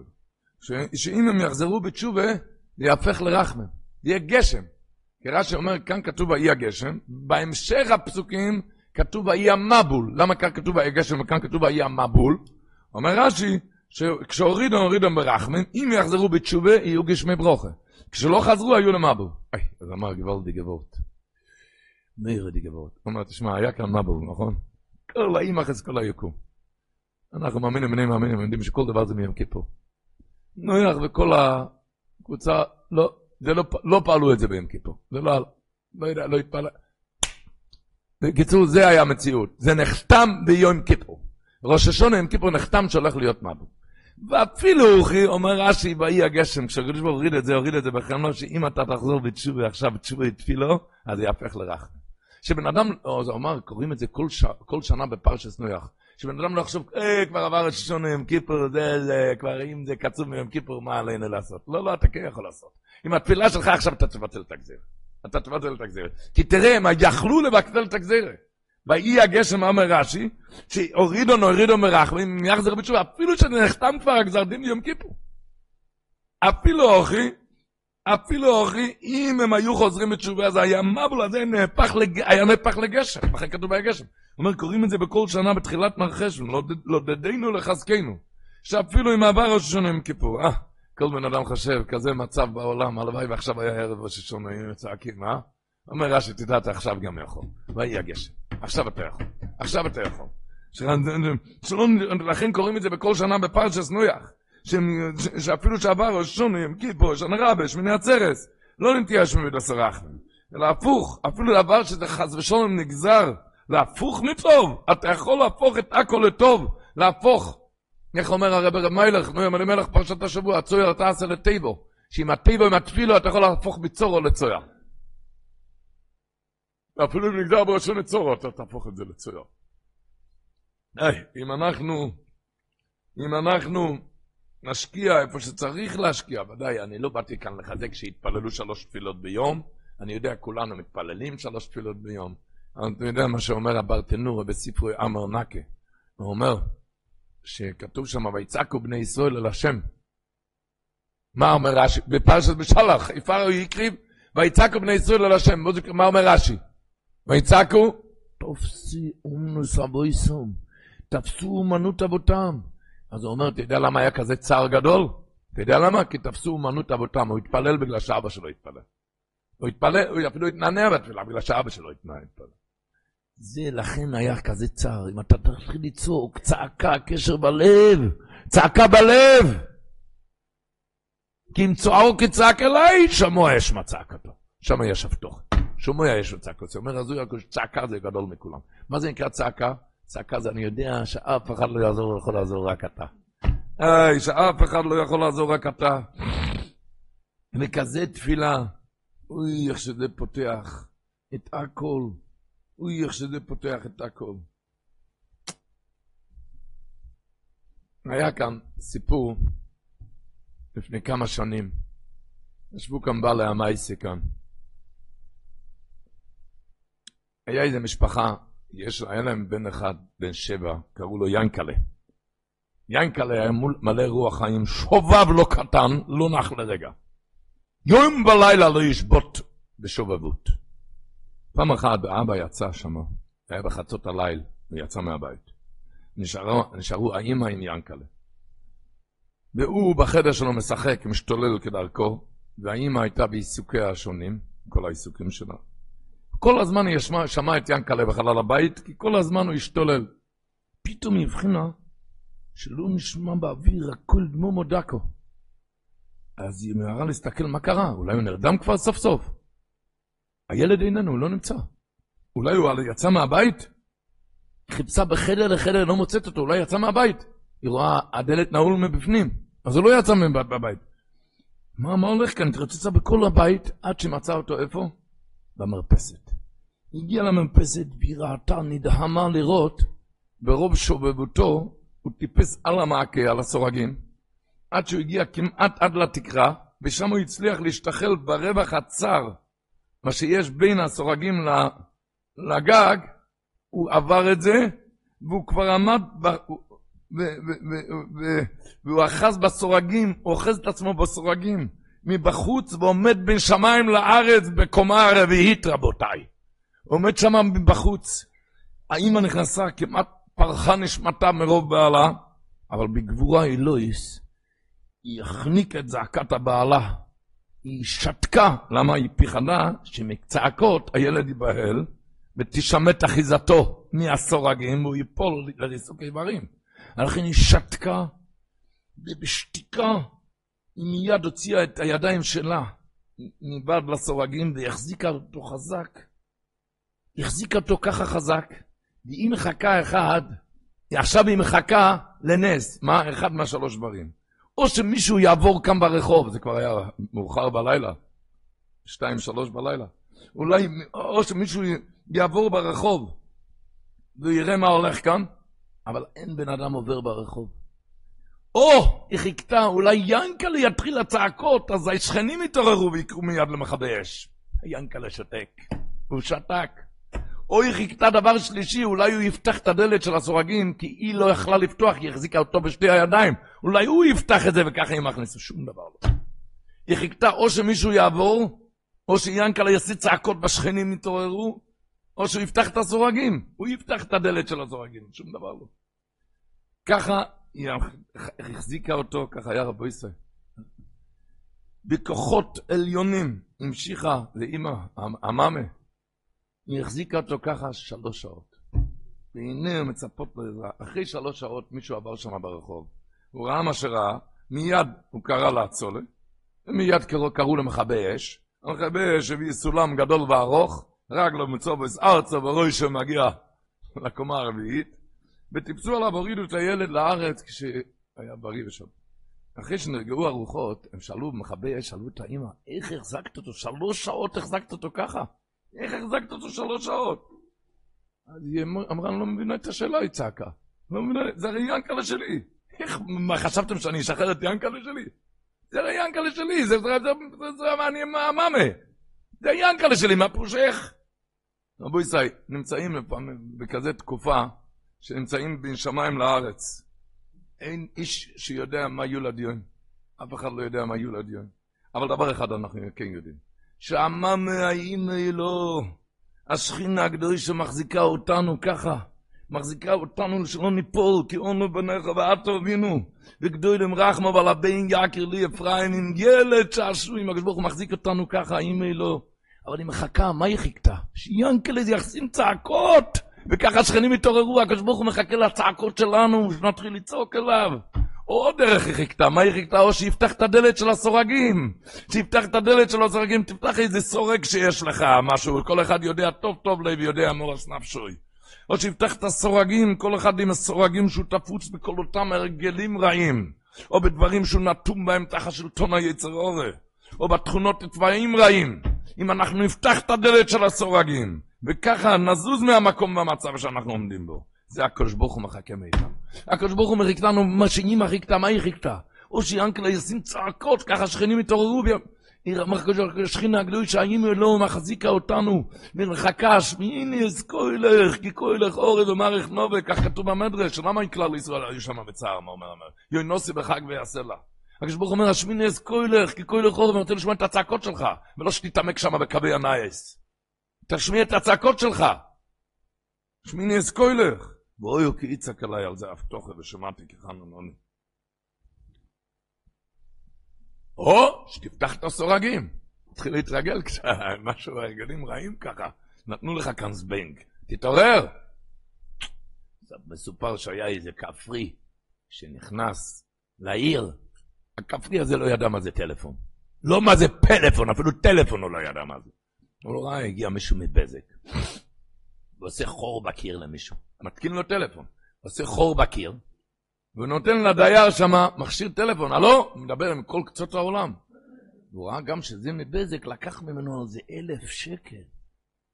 שאם הם יחזרו בתשובה, זה יהפך לרחמים. זה יהיה גשם. כי רש"י אומר, כאן כתוב ויהי הגשם, בהמשך הפסוקים כתוב ויהי המבול. למה כאן כתוב ויהי הגשם וכאן כתוב ויהי המבול? אומר רש"י, שכשהורידו, הורידו ברחמים, אם יחזרו בתשובה, יהיו גשמי ברוכה. כשלא חזרו, היו למבול. אי, אז אמר גוואלדי גבוהות. מאיר די גבוהות. הוא אומר, תשמע, היה כאן מבול, נכון? כל האימא חס כל היקום. אנחנו מאמינים, בני מאמינים, יודעים שכל דבר זה מיום כיפור. נויח וכל הקבוצה, לא, זה לא, לא פעלו את זה ביום כיפור. זה לא, לא יודע, לא התפעל. בקיצור, זה היה המציאות. זה נחתם ביום כיפור. ראש השונה יום כיפור נחתם שהולך להיות מבול. ואפילו, אומר רש"י, ויהי הגשם, כשהקדוש ברוך הוריד את זה, הוריד את זה בחמור, שאם אתה תחזור בתשובה עכשיו, בתשובה תפילו, אז זה יהפך לרח. שבן אדם, זה אומר, קוראים את זה כל, ש... כל שנה בפרשס נויח, שבן אדם לא יחשוב, אה, כבר עבר את ששון יום כיפור, זה, זה, כבר אם זה קצוב מיום כיפור, מה עלינו לעשות? לא, לא, אתה כן יכול לעשות. עם התפילה שלך עכשיו אתה תבטל את הגזירה. אתה תבטל את הגזירה. כי תראה, הם יכלו לבטל את הגזירה. ויהי הגשם אמר רש"י, שהורידו נורידו מרחמים, יחזר בתשובה, אפילו שנחתם כבר הגזר דין יום כיפור. אפילו אוכי, אפילו אוכי, אם הם היו חוזרים בתשובה, אז היה מבול הזה נהפך, לג... היה נהפך לגשם, לכן כתוב היה גשם. הוא אומר, קוראים את זה בכל שנה בתחילת מרחשון, לא דדינו לחזקנו, שאפילו אם עבר ראש השונה יום כיפור, אה, כל בן אדם חושב, כזה מצב בעולם, הלוואי ועכשיו היה ערב ראש השונה, היו צועקים, אה? אומר רש"י, תדע, אתה עכשיו גם יכול. ויהי הגשם. עכשיו אתה יכול. עכשיו אתה יכול. לכן קוראים את זה בכל שנה בפרשס נויח. שאפילו שעבר ראשון, יום כיפור, שנה רבה, שמיני עצרס, לא נתייאש מבית הסרחם. אלא הפוך, אפילו דבר שזה חס ושלום נגזר, להפוך מטוב. אתה יכול להפוך את הכל לטוב, להפוך. איך אומר הרב רב מלך, נו ימלא מלך פרשת השבוע, צויר אתה עשה לטייבו. שעם הטייבו, עם התפילו, אתה יכול להפוך מצורו לצויר. אפילו אם נגזר בראשון לצורו, אתה תהפוך את זה לצויר. היי, אם אנחנו אם אנחנו נשקיע איפה שצריך להשקיע, ודאי, אני לא באתי כאן לחזק שיתפללו שלוש תפילות ביום, אני יודע, כולנו מתפללים שלוש תפילות ביום. אתה יודע מה שאומר הברטנור בספרי אמר נקה. הוא אומר שכתוב שם, ויצעקו בני ישראל אל השם. מה אומר רש"י? בפרשת בשלח, יפרו יקריב, ויצעקו בני ישראל אל השם. מה אומר רש"י? ויצעקו, תופסי אומנוס אבויסום, תפסו אומנות אבותם. אז הוא אומר, אתה יודע למה היה כזה צער גדול? אתה יודע למה? כי תפסו אומנות אבותם, הוא התפלל בגלל שאבא שלו התפלל. הוא התפלל, הוא אפילו התנענע בתפילה בגלל שאבא שלו התפלל. זה לכן היה כזה צער, אם אתה תתחיל לצעוק, צעקה, קשר בלב, צעקה בלב. כי אם צוערו כצעק אליי, שמוע יש מצעקתו. שמוע יש אבטוח. שמוע יש מצעקתו. זה אומר, הזוי הקוש, צעקה זה גדול מכולם. מה זה נקרא צעקה? צעקה זה אני יודע שאף אחד לא יעזור, יכול לעזור רק אתה. איי, שאף אחד לא יכול לעזור רק אתה. וכזה תפילה, אוי, איך שזה פותח את הכל. אוי, איך שזה פותח את הכל. היה כאן סיפור לפני כמה שנים. ישבו כאן בעלי המייסה כאן. היה איזה משפחה, יש, היה להם בן אחד, בן שבע, קראו לו ינקלה. ינקלה היה מלא רוח חיים, שובב לא קטן, לא נח לרגע. יום ולילה לא ישבות בשובבות. פעם אחת אבא יצא שם, היה בחצות הליל, הוא יצא מהבית. נשארו, נשארו האימא עם ינקלה. והוא בחדר שלו משחק, משתולל כדרכו, והאימא הייתה בעיסוקיה השונים, כל העיסוקים שלה. כל הזמן היא שמעה שמע את ינקלה בחלל הבית, כי כל הזמן הוא השתולל. פתאום היא הבחינה שלא נשמע באוויר הכל דמו מודקו. אז היא מהרה להסתכל מה קרה, אולי הוא נרדם כבר סוף סוף. הילד איננו, הוא לא נמצא. אולי הוא יצא מהבית? חיפשה בחדר לחדר, לא מוצאת אותו, אולי יצא מהבית. היא רואה, הדלת נעול מבפנים, אז הוא לא יצא מהבית. מה, מה הולך כאן? התרוצצה בכל הבית עד שמצא אותו איפה? במרפסת. היא הגיעה למרפסת והיא ראתה, נדהמה לראות, ברוב שובבותו, הוא טיפס על המעקה, על הסורגים, עד שהוא הגיע כמעט עד לתקרה, ושם הוא הצליח להשתחל ברווח הצר, מה שיש בין הסורגים לגג, הוא עבר את זה, והוא כבר עמד, ב... והוא אחז בסורגים, הוא אוחז את עצמו בסורגים, מבחוץ, ועומד בין שמיים לארץ בקומה הרביעית, רבותיי. עומד שם מבחוץ. האמא נכנסה, כמעט פרחה נשמתה מרוב בעלה, אבל בגבורה אלוהיס, היא החניק את זעקת הבעלה. היא שתקה, למה היא פחדה שמקצעקות הילד ייבהל ותשמט אחיזתו מהסורגים והוא ייפול לריסוק איברים. לכן היא שתקה, ובשתיקה היא מיד הוציאה את הידיים שלה מבעד לסורגים והחזיקה אותו חזק. החזיקה אותו ככה חזק, והיא מחכה אחד, עכשיו היא מחכה לנס, מה? אחד מהשלוש דברים. או שמישהו יעבור כאן ברחוב, זה כבר היה מאוחר בלילה, שתיים, שלוש בלילה. אולי, או שמישהו יעבור ברחוב ויראה מה הולך כאן, אבל אין בן אדם עובר ברחוב. או, היא חיכתה, אולי ינקלה יתחיל הצעקות, אז השכנים יתעוררו ויקרו מיד למכבי אש. ינקלה שותק, הוא שתק. או היא חיכתה דבר שלישי, אולי הוא יפתח את הדלת של הסורגים, כי היא לא יכלה לפתוח, היא החזיקה אותו בשתי הידיים. אולי הוא יפתח את זה וככה היא מכניסה, שום דבר לא. היא חיכתה או שמישהו יעבור, או שיאנקלה יעשה צעקות בשכנים יתעוררו, או שהוא יפתח את הסורגים. הוא יפתח את הדלת של הסורגים, שום דבר לא. ככה היא החזיקה אותו, ככה היה רבו ישראל. בכוחות עליונים המשיכה לאימא, המאמה. היא החזיקה אותו ככה שלוש שעות. והנה מצפות לעזרה. אחרי שלוש שעות מישהו עבר שם ברחוב. הוא ראה מה שראה, מיד הוא קרא לאצולה, ומיד קראו, קראו למכבי אש. המכבי אש הביא סולם גדול וארוך, רק לו מצובס ארצה ורואי שמגיע לקומה הרביעית, וטיפסו עליו, הורידו את הילד לארץ כשהיה בריא ושם. אחרי שנרגעו הרוחות, הם שאלו במכבי אש, שאלו את האמא, איך החזקת אותו? שלוש שעות החזקת אותו ככה? איך החזקת אותו שלוש שעות? אז היא אמרה, אני לא מבינה את השאלה, היא צעקה. לא מבינה, זה הרי ינקלה שלי. איך, מה, חשבתם שאני אשחרר את ינקלה שלי? זה לא ינקלה שלי, זה, זה, זה, זה, זה אני, מה, מאמה. זה ינקלה שלי, מה פירוש איך? רבו ישראל, נמצאים לפעמים בכזה תקופה, שנמצאים בין שמיים לארץ. אין איש שיודע מה יולד יום. אף אחד לא יודע מה יולד יום. אבל דבר אחד אנחנו כן יודעים. שעמם האם אלו, השכינה הקדושה מחזיקה אותנו ככה. מחזיקה אותנו שלא ניפול, כי אונו בניך ואת תובינו, וגדולים רחמו ועל הבן יקר לי אפרים עם ילד שעשועים, הקדוש ברוך הוא מחזיק אותנו ככה, אם לא. אבל היא מחכה, מה היא חיכתה? שיאנקל איזה יחסים צעקות, וככה השכנים יתעוררו, הקדוש ברוך הוא מחכה לצעקות שלנו, שנתחיל לצעוק אליו. עוד דרך היא חיכתה, מה היא חיכתה? או שיפתח את הדלת של הסורגים. שיפתח את הדלת של הסורגים, תפתח איזה סורג שיש לך, משהו, כל אחד יודע טוב טוב לב, יודע מורס נפשוי. או שיפתח את הסורגים, כל אחד עם הסורגים שהוא תפוץ בכל אותם הרגלים רעים, או בדברים שהוא נתום בהם תחת שלטון היצר אורה, או בתכונות דברים רעים. אם אנחנו נפתח את הדלת של הסורגים, וככה נזוז מהמקום במצב שאנחנו עומדים בו. זה הקדוש ברוך הוא מחכה מאיתנו. הקדוש ברוך הוא מחיק לנו מה שאימא חיכתה, מה היא חיכתה? או שיאנקלה ישים צעקות, ככה שכנים יתעוררו שכינה הקדושה, האם לא מחזיקה אותנו מרחקה, שמיני אזכוי לך, כי כוי לך אורי ומערך נובה, כך כתוב במדרש, למה אין כלל ישראל היו שם בצער, מה אומר, אומר, יוי נוסי בחג ויעשה לה. הקדוש ברוך אומר, השמיני אזכוי לך, כי כוי לך אורי, ואני רוצה לשמוע את הצעקות שלך, ולא שתתעמק שם בקווי הנייס. תשמיע את הצעקות שלך. שמיני אזכוי לך. ואוי כי יצעק עליי על זה אף תוכה ושמעתי כחנון או שתפתח את הסורגים. תתחיל להתרגל קצת, משהו, הרגלים רעים ככה. נתנו לך כאן זבנג. תתעורר! מסופר שהיה איזה כפרי שנכנס לעיר. הכפרי הזה לא ידע מה זה טלפון. לא מה זה פלאפון, אפילו טלפון הוא לא ידע מה זה. הוא לא ראה, הגיע מישהו מבזק. ועושה חור בקיר למישהו. מתקין לו טלפון. עושה חור בקיר, והוא נותן לדייר שם מכשיר טלפון, הלו? מדבר עם כל קצות העולם. הוא ראה גם שזה מבזק, לקח ממנו איזה אלף שקל.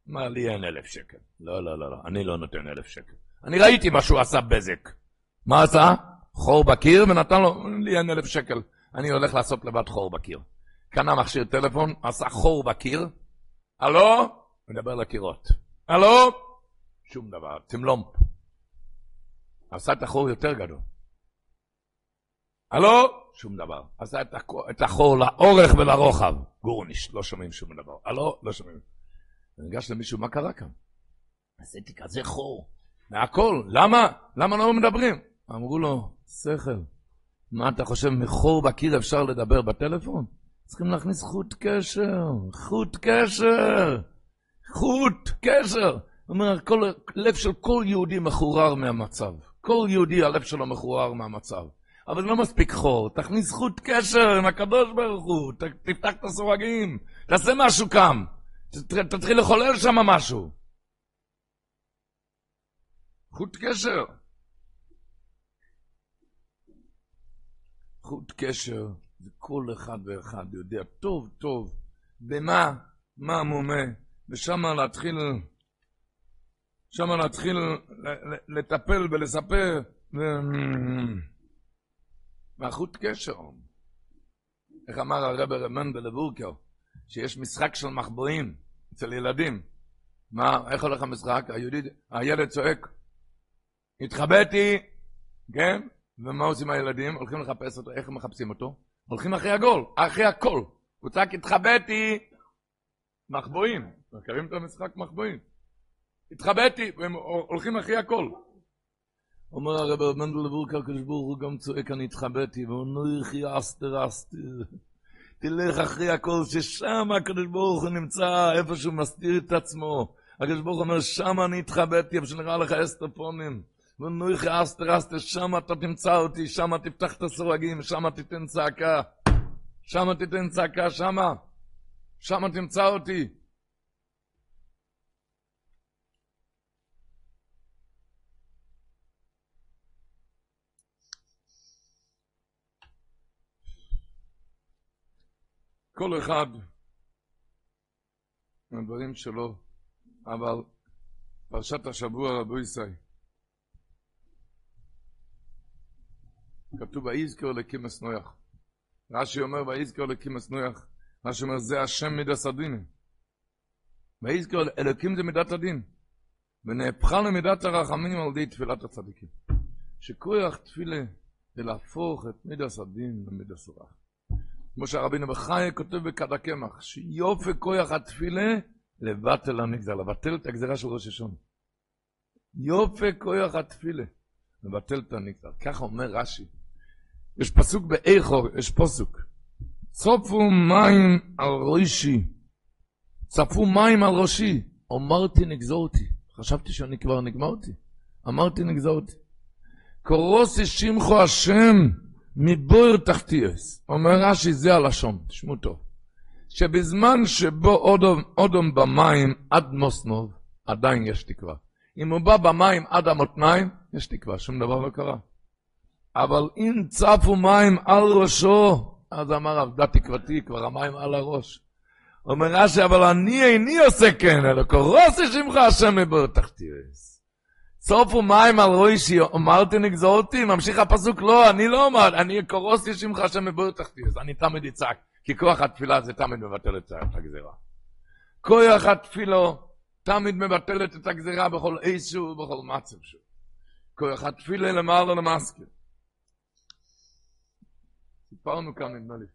אמר לי אין אלף שקל. לא, לא, לא, לא, אני לא נותן אלף שקל. אני ראיתי מה שהוא עשה בזק. מה עשה? חור בקיר ונתן לו, לי אין אלף שקל. אני הולך לעשות לבד חור בקיר. קנה מכשיר טלפון, עשה חור בקיר. הלו? מדבר לקירות. הלו? שום דבר, תמלומפ. עשה את החור יותר גדול. הלו? שום דבר. עשה את החור לאורך ולרוחב. גורניש, לא שומעים שום דבר. הלו? לא שומעים. ניגש למישהו, מה קרה כאן? עשיתי כזה חור. מהכל. למה? למה לא מדברים? אמרו לו, שכל. מה אתה חושב, מחור בקיר אפשר לדבר בטלפון? צריכים להכניס חוט קשר, חוט קשר, חוט קשר. אומר, כל, לב של כל יהודי מחורר מהמצב. כל יהודי, הלב שלו מחורר מהמצב. אבל לא מספיק חור, תכניס חוט קשר עם הקדוש ברוך הוא, תפתח את הסורגים, תעשה משהו כאן, תתחיל לחולל שם משהו. חוט קשר. חוט קשר, זה כל אחד ואחד יודע טוב טוב במה, מה מומה, ושם להתחיל, שם להתחיל לטפל ולספר. מהחוט קשר. איך אמר הרב רמנדל לבורקר, שיש משחק של מחבואים אצל ילדים. מה, איך הולך המשחק? היהודי, הילד צועק, התחבאתי, כן? ומה עושים הילדים? הולכים לחפש אותו, איך הם מחפשים אותו? הולכים אחרי הגול, אחרי הכל. הוא צעק, התחבאתי, מחבואים. מכירים את המשחק מחבואים? התחבאתי, והם הולכים אחרי הכל. אומר הרב מנדל לבורקה, הקדוש ברוך הוא גם צועק, אני התחבאתי, ואומר, יחי אסתר אסתר. תלך אחרי הכל, ששם הקדוש ברוך הוא נמצא, איפה שהוא מסתיר את עצמו. הקדוש ברוך הוא אומר, שם אני התחבאתי, איפה שנראה לך אסתר פונים. ונויכי אסתר אסתר, שם אתה תמצא אותי, שם תפתח את הסורגים, שם תיתן צעקה. שם תיתן צעקה, שם. שם תמצא אותי. כל אחד מהדברים שלו, אבל פרשת השבוע רבו ישראל. כתוב ויזכר לקימס נויח. רש"י אומר ויזכר לקימס נויח. רש"י אומר זה השם מידס הדין. ויזכר אלוקים זה מידת הדין. ונהפכה למידת הרחמים על ידי תפילת הצדיקים. שכוח תפילה זה להפוך את מידס הדין למידס הרח. כמו שהרבינו בחיי כותב בכד הקמח, שיופי כוח התפילה לבטל הנגזר, לבטל את הגזירה של ראש השון. יופי כוח התפילה, לבטל את הנגזר. ככה אומר רש"י. יש פסוק באיכור, יש פסוק. צופו מים על ראשי, צפו מים על ראשי, אמרתי נגזורתי. חשבתי שאני כבר נגמרתי. אמרתי נגזורתי. קורוסי שמחו השם מבויר תחתיאס. אומר רש"י, זה הלשון, תשמעו טוב. שבזמן שבו אודום, אודום במים עד מוסנוב, עדיין יש תקווה. אם הוא בא במים עד המותניים, יש תקווה, שום דבר לא קרה. אבל אם צפו מים על ראשו, אז אמר עבדה תקוותי, כבר המים על הראש. אומר רש"י, אבל אני איני עושה כן, אלא קורוסי שמך השם מבויר תחתיאס. צופו מים על ראשי, אמרתי נגזורתי, ממשיך הפסוק, לא, אני לא אומר, אני קורוסי שמך השם מבויר תחתי, אז אני תמיד אצעק, כי כוח התפילה זה תמיד מבטל את הגזירה. כוח התפילו תמיד מבטלת את הגזירה בכל איסו ובכל מצב שהוא. כוח התפילה למעלה למסקר. סיפרנו כאן, נדמה לי,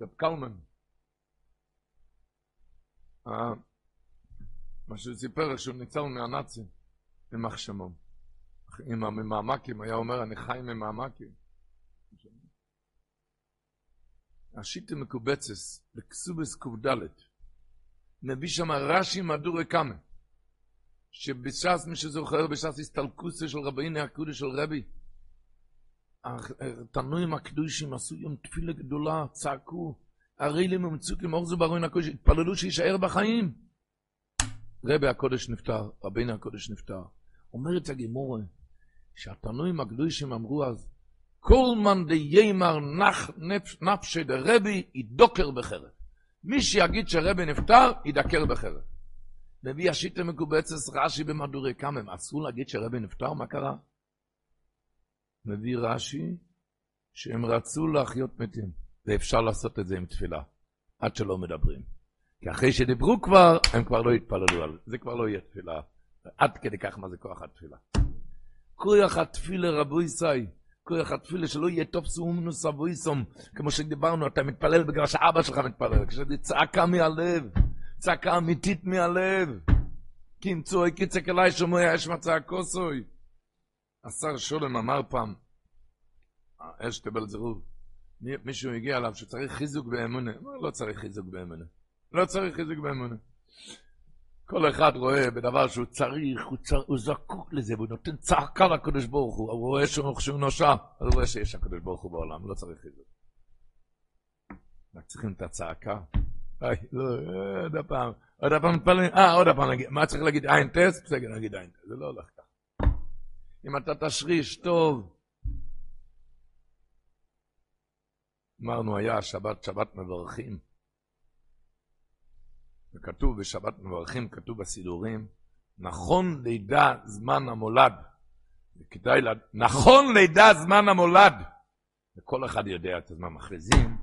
רב קלמן. מה שהוא סיפר, שהוא ניצל מהנאצים. יימח שמו. עם הממעמקים, היה אומר, אני חי ממעמקים. השיטה מקובצס, בקסובס ק"ד, מביא שם רש"י מדורי קאמה, שבש"ס, מי שזוכר, בש"ס הסתלקוסה של רביני הקודש של רבי, התנועים הקדושים עשו יום תפילה גדולה, צעקו, הרי לי ממצוקים, אורזו ברואין הקודש, התפללו שיישאר בחיים. רבי הקודש נפטר, רביני הקודש נפטר. אומרת הגמורה, שהתנועים הקדושים אמרו אז, כל מאן דיימר נפשי דרבי ידוקר בחרב. מי שיגיד שרבי נפטר, ידקר בחרב. מביא השיטה מקובצת רש"י במדורי קמם, אסור להגיד שרבי נפטר, מה קרה? מביא רש"י שהם רצו להחיות מתים, ואפשר לעשות את זה עם תפילה, עד שלא מדברים. כי אחרי שדיברו כבר, הם כבר לא יתפללו על זה, זה כבר לא יהיה תפילה. עד כדי כך מה זה כוח התפילה. כוח התפילה רבו ישי, כוח התפילה שלא יהיה טוב סומנוס אבויסום, כמו שדיברנו, אתה מתפלל בגלל שאבא שלך מתפלל, כשזה צעקה מהלב, צעקה אמיתית מהלב. כי אם צועק יצק אליי שומע אש מצעקוסוי. השר שולם אמר פעם, אש תבל זרוב, מישהו הגיע אליו שצריך חיזוק באמונה, לא צריך חיזוק באמונה, לא צריך חיזוק באמונה. כל אחד רואה בדבר שהוא צריך, הוא, צר, הוא זקוק לזה, והוא נותן צעקה לקדוש ברוך הוא, הוא רואה שהוא, שהוא נושע, הוא רואה שיש הקדוש ברוך הוא בעולם, לא צריך את זה. רק צריכים את הצעקה. אוי, לא, עוד הפעם, עוד הפעם מתפללים, אה, עוד הפעם נגיד, מה צריך להגיד עין טס? בסדר, נגיד עין טס, זה לא הולך ככה. אם אתה תשריש טוב, אמרנו היה שבת, שבת מברכים. וכתוב בשבת מברכים, כתוב בסידורים, נכון לידה זמן המולד. כדאי לה... נכון לידה זמן המולד. וכל אחד יודע את הזמן מכריזים.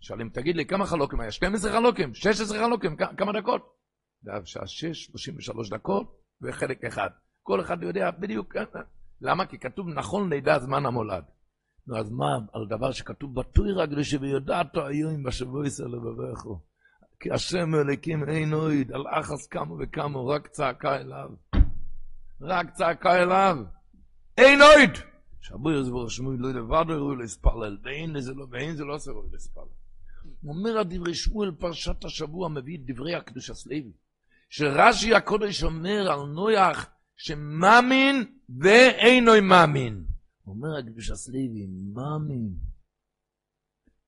שואלים, תגיד לי, כמה חלוקים היה? 12 חלוקים, 16 חלוקים, כמה דקות? היה בשעה 6, 33 דקות, וחלק אחד. כל אחד יודע בדיוק. למה? כי כתוב נכון לידה זמן המולד. נו, אז מה, על דבר שכתוב בתוירה, כדי שביודעתו היום בשבוע ישראל לבבכו. כי השם אליקים אין אויד, על אחס כמה וכמה, רק צעקה אליו. רק צעקה אליו. אין אויד! שבוי יזבור שמוי לא לבד ראוי להספלל, ואין זה לא, ואין זה לא עושה ראוי להספלל. אומר הדברי שמואל פרשת השבוע מביא את דברי הקדוש הסלוי, שרש"י הקודש אומר על נויח שמאמין ואינו מאמין. אומר הקדוש הסלוי, מאמין.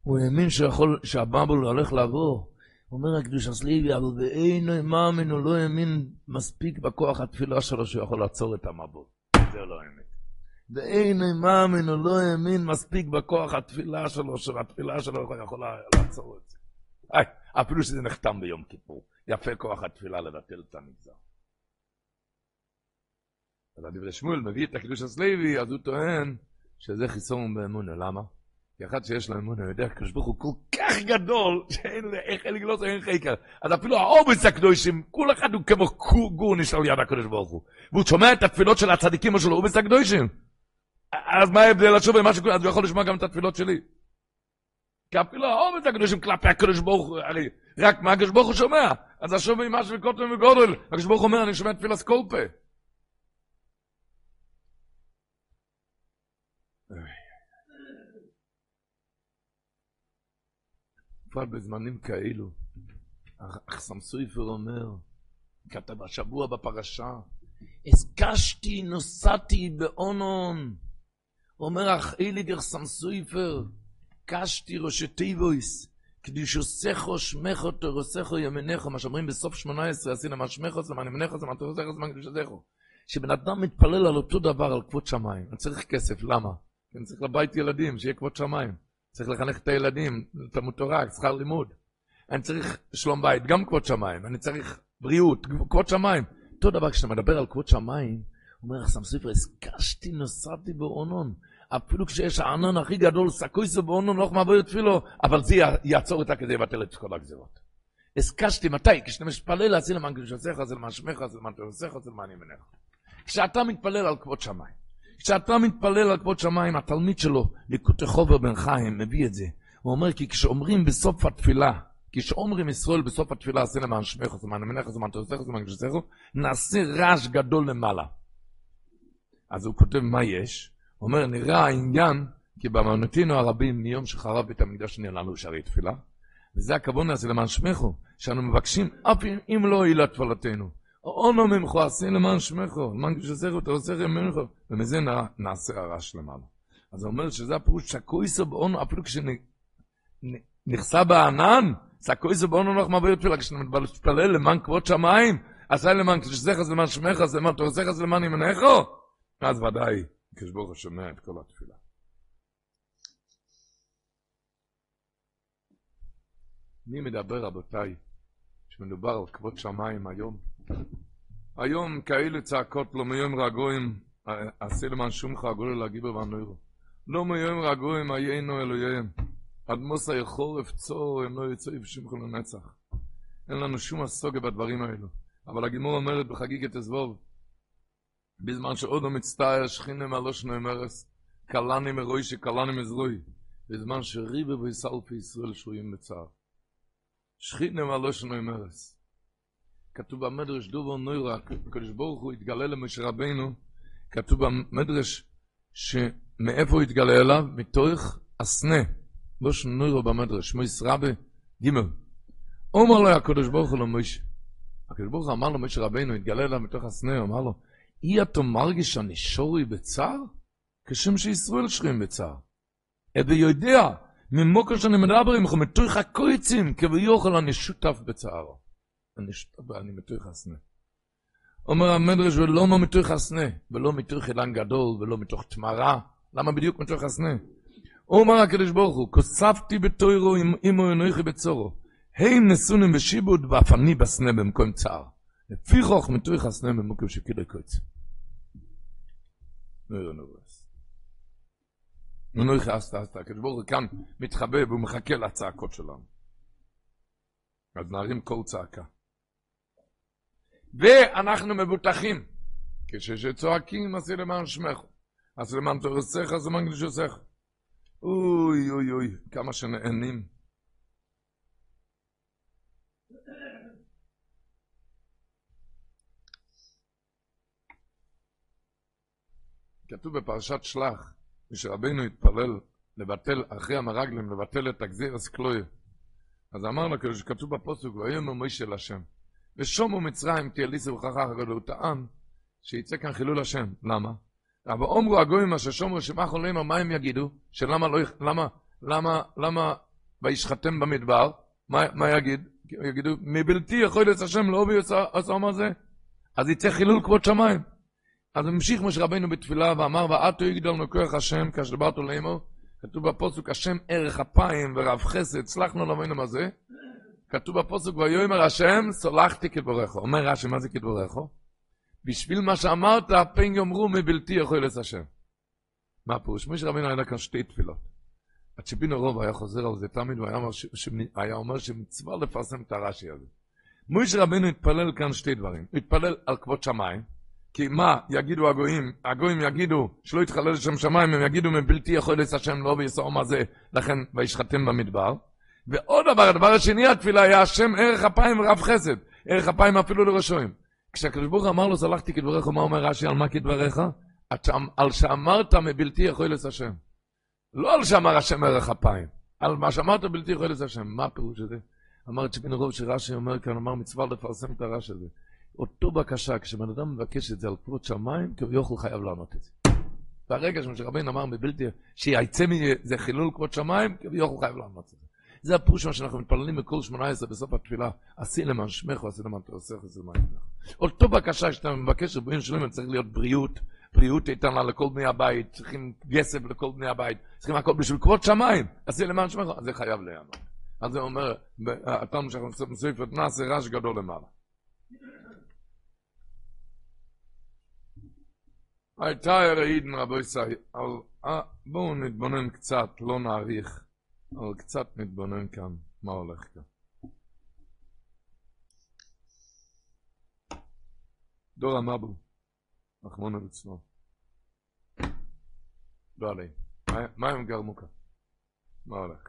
הוא האמין שהבבל הולך לעבור. אומר הקדוש הסליבי, אבל ואין מאמין, הוא לא האמין מספיק בכוח התפילה שלו שהוא יכול לעצור את המבול. זה לא האמין. ואין מאמין, הוא לא האמין מספיק בכוח התפילה שלו, שהתפילה שלו יכול לעצור את זה. איי, אפילו שזה נחתם ביום כיפור. יפה כוח התפילה לבטל את המגזר. אז הדברי שמואל מביא את הקדוש הסליבי, אז הוא טוען שזה חיסון באמונה, למה? כי אחד שיש לו אמונה, יודע, הקדוש ברוך הוא כל כך גדול, שאין איך אין לגלוס, אין חקר. אז אפילו העובס הקדושים, כל אחד הוא כמו גורניש על יד הקדוש ברוך הוא. והוא שומע את התפילות של הצדיקים או של העובס הקדושים. אז מה ההבדל השוב במה שקורה? אז הוא יכול לשמוע גם את התפילות שלי. כי אפילו העובס הקדושים כלפי הקדוש ברוך הוא, הרי רק מה הקדוש ברוך הוא שומע. אז השוב במה שקוטם וגודל, הקדוש ברוך הוא אומר, אני שומע תפילת סקולפה. בפרט בזמנים כאלו. אחסם סויפר אומר, כתב השבוע בפרשה, הסקשתי, נוסעתי באונון. אומר אך איליגר סמסויפר, קשתי ראשי טיבויס, קדישוסכו שמכו תורסכו ימינכו, מה שאומרים בסוף שמונה עשרה, עשינו מה שמכו, זה מה תורסכו, זה מה קדישוסכו. שבן אדם מתפלל על אותו דבר, על כבוד שמיים. אני צריך כסף, למה? אני צריך לבית ילדים, שיהיה כבוד שמיים. צריך לחנך את הילדים, תלמוד תורה, שכר לימוד. אני צריך שלום בית, גם כבוד שמיים. אני צריך בריאות, כבוד שמיים. אותו דבר כשאתה מדבר על כבוד שמיים, אומר החסם ספר, הסקשתי, נסעתי באונון. אפילו כשיש הענן הכי גדול, סקויסו באונון, לא מעבור תפילו, אבל זה יעצור אותה כדי לבטל את כל הגזירות. הסקשתי, מתי? כשאתה מתפלל להציל למען קדושתך, זה למען שמך, זה למען תורסך, זה למען ימינך. כשאתה מתפלל על כבוד שמיים. כשאתה מתפלל על כבוד שמיים, התלמיד שלו, ליקוטי חובר בן חיים, מביא את זה. הוא אומר, כי כשאומרים בסוף התפילה, כשאומרים ישראל בסוף התפילה, עשה למען שמך, למען אמנך, למען תורסך, למען קדושתך, נעשה רעש גדול למעלה. אז הוא כותב, מה יש? הוא אומר, נראה העניין, כי במאונותינו הרבים, מיום שחרב בית המקדש נהיה לנו שערי תפילה, וזה הכבוד נעשה למען שמךו, שאנו מבקשים, אף אם לא יהיה לתפילתנו. אונו ממך, עשי למען שמך, למען קדושתך ותעושך ימיך, ומזה נעשה הרעש למעלה. אז הוא אומר שזה הפירוש שקויסו באונו, אפילו כשנחסה בענן, שקויסו באונו לך מעביר תפילה, כשאתה למען כבוד שמיים, עשה למען קדושתך זה למען שמך, זה למען תעושך זה למען ימינך, אז ודאי, כשברוך הוא שומע את כל התפילה. מי מדבר, רבותיי, שמדובר על כבוד שמיים היום? היום כאלה צעקות לא מיום רגועים, עשה למען שומך הגולה להגיבר והנוירו. לא מיום רגועים היינו אלוהיהם. עד מוסא חורף צור הם לא יצאו בשמכם לנצח. אין לנו שום הסוגה בדברים האלו. אבל הגימור אומרת בחגיגת אזבוב, בזמן שעודו מצטער שכינה מהלושנו עם ארס, קלני מרוי שקלני מזרוי, בזמן שריבה ויסלפי ישראל שרויים בצער. שכינה מהלושנו עם ארס. כתוב במדרש דובר נוירה, הקדוש ברוך הוא התגלה למשה רבינו, כתוב במדרש שמאיפה הוא התגלה אליו? מתוך הסנה, לא שנוירו במדרש, מויס רבה ג' אומר לו הקדוש ברוך הוא למשה, הקדוש ברוך הוא אמר לו משה רבינו, התגלה אליו מתוך הסנה, אמר לו, אי אתה מרגיש שאני שורי בצער? כשם שישראל שרים בצער. אבל יודע, ממוקר שאני מדבר עמכם, מתוך הקויצים, כביוכל אני שותף בצערו. שותף, אני מתוך הסנה. אומר המדרש, ולא מתוך הסנה, ולא מתוך אילן גדול, ולא מתוך תמרה. למה בדיוק מתוך הסנה? אומר הקדוש ברוך הוא, כוספתי בתוירו אימו אנוכי בצורו. הם נסונים בשיבוד, ואף אני בסנה במקום צער. לפי חוך מתוך הסנה במקום שכדאי קוץ. נוירו נורס. מנוי חסת, עשת, הקדוש ברוך הוא כאן מתחבא והוא מחכה לצעקות שלנו. אז נערים כל צעקה. ואנחנו מבוטחים. כשצועקים, עשי למען שמך. עשי למען תורסך, עשי למען קדושתך. אוי אוי אוי, כמה שנהנים. כתוב בפרשת שלח, כשרבינו התפלל לבטל, אחרי המרגלים, לבטל את הגזיר הסקלוי. אז אמרנו, כתוב בפוסק, ויאמר מוישה להשם. ושומו מצרים תהיה ליסה וככה הגדול, הוא טען שיצא כאן חילול השם. למה? אבל אומרו הגויים אשר שומו שמחו לימר, מה הם יגידו? שלמה לא, למה, למה, למה וישחטם במדבר? מה, מה יגיד? יגידו, מבלתי יכול להיות השם לא עשה מה זה? אז יצא חילול כבוד שמיים. אז המשיך משה רבינו בתפילה ואמר, ועתו יגדל מכוח השם, כאשר דיברתו לאמור, כתוב בפוסק, השם ערך אפיים ורב חסד, סלחנו למינו מה זה? כתוב בפוסק, ויאמר השם, סולחתי כדבריך. אומר רש"י, מה זה כדבריך? בשביל מה שאמרת, פן יאמרו מבלתי יכול את השם. מה הפירוש? משה רבינו היה כאן שתי תפילות. הצ'יפינו רוב היה חוזר על זה תמיד, והיה אומר, ש... היה אומר שמצווה לפרסם את הרש"י הזה. משה רבינו התפלל כאן שתי דברים. הוא התפלל על כבוד שמיים, כי מה יגידו הגויים? הגויים יגידו שלא יתחלל לשם שמיים, הם יגידו מבלתי יכול לס השם לא ויסור מה זה, לכן וישחטם במדבר. ועוד דבר, הדבר השני התפילה היה השם ערך אפיים ורב חסד, ערך אפיים אפילו לראשויים. כשהקדוש ברוך אמר לו סלחתי כדבריך, מה אומר רש"י על מה כדבריך? על שאמרת מבלתי יכול לס השם. לא על שאמר השם ערך אפיים, על מה שאמרת בלתי לס השם. מה הפירוש הזה? אמר צ'פין רוב שרש"י אומר כאן, אמר מצווה לפרסם את הרש"י הזה. אותו בקשה, כשבן אדם מבקש את זה על כבוד שמיים, כביכול חייב לענות את זה. ברגע שמשה רבינו אמר מבלתי, שיצא מזה חילול כבוד שמיים, כביכול חייב לענות את זה. זה הפירוש שאנחנו מתפללים בכל שמונה עשרה בסוף התפילה, עשי למען שמך ועשי למען תעשך ועשי למען שמך. אותו בקשה שאתה מבקש, רבועים שלמים, צריך להיות בריאות, בריאות איתנה לכל בני הבית, צריכים כסף לכל בני הבית, צריכים הכל בשביל כבוד שמיים, עשי למען שמך, זה חייב לענות. אז זה אומר, התלמוד שאנחנו מסויפת נעשה רעש גדול למעלה. הייתה הרעידן רבו ישראל, בואו נתבונן קצת, לא נאריך, אבל קצת נתבונן כאן, מה הולך כאן. דור המבו, רחמונו לצלו. לא עלי. מה הם גרמו כאן? מה הולך?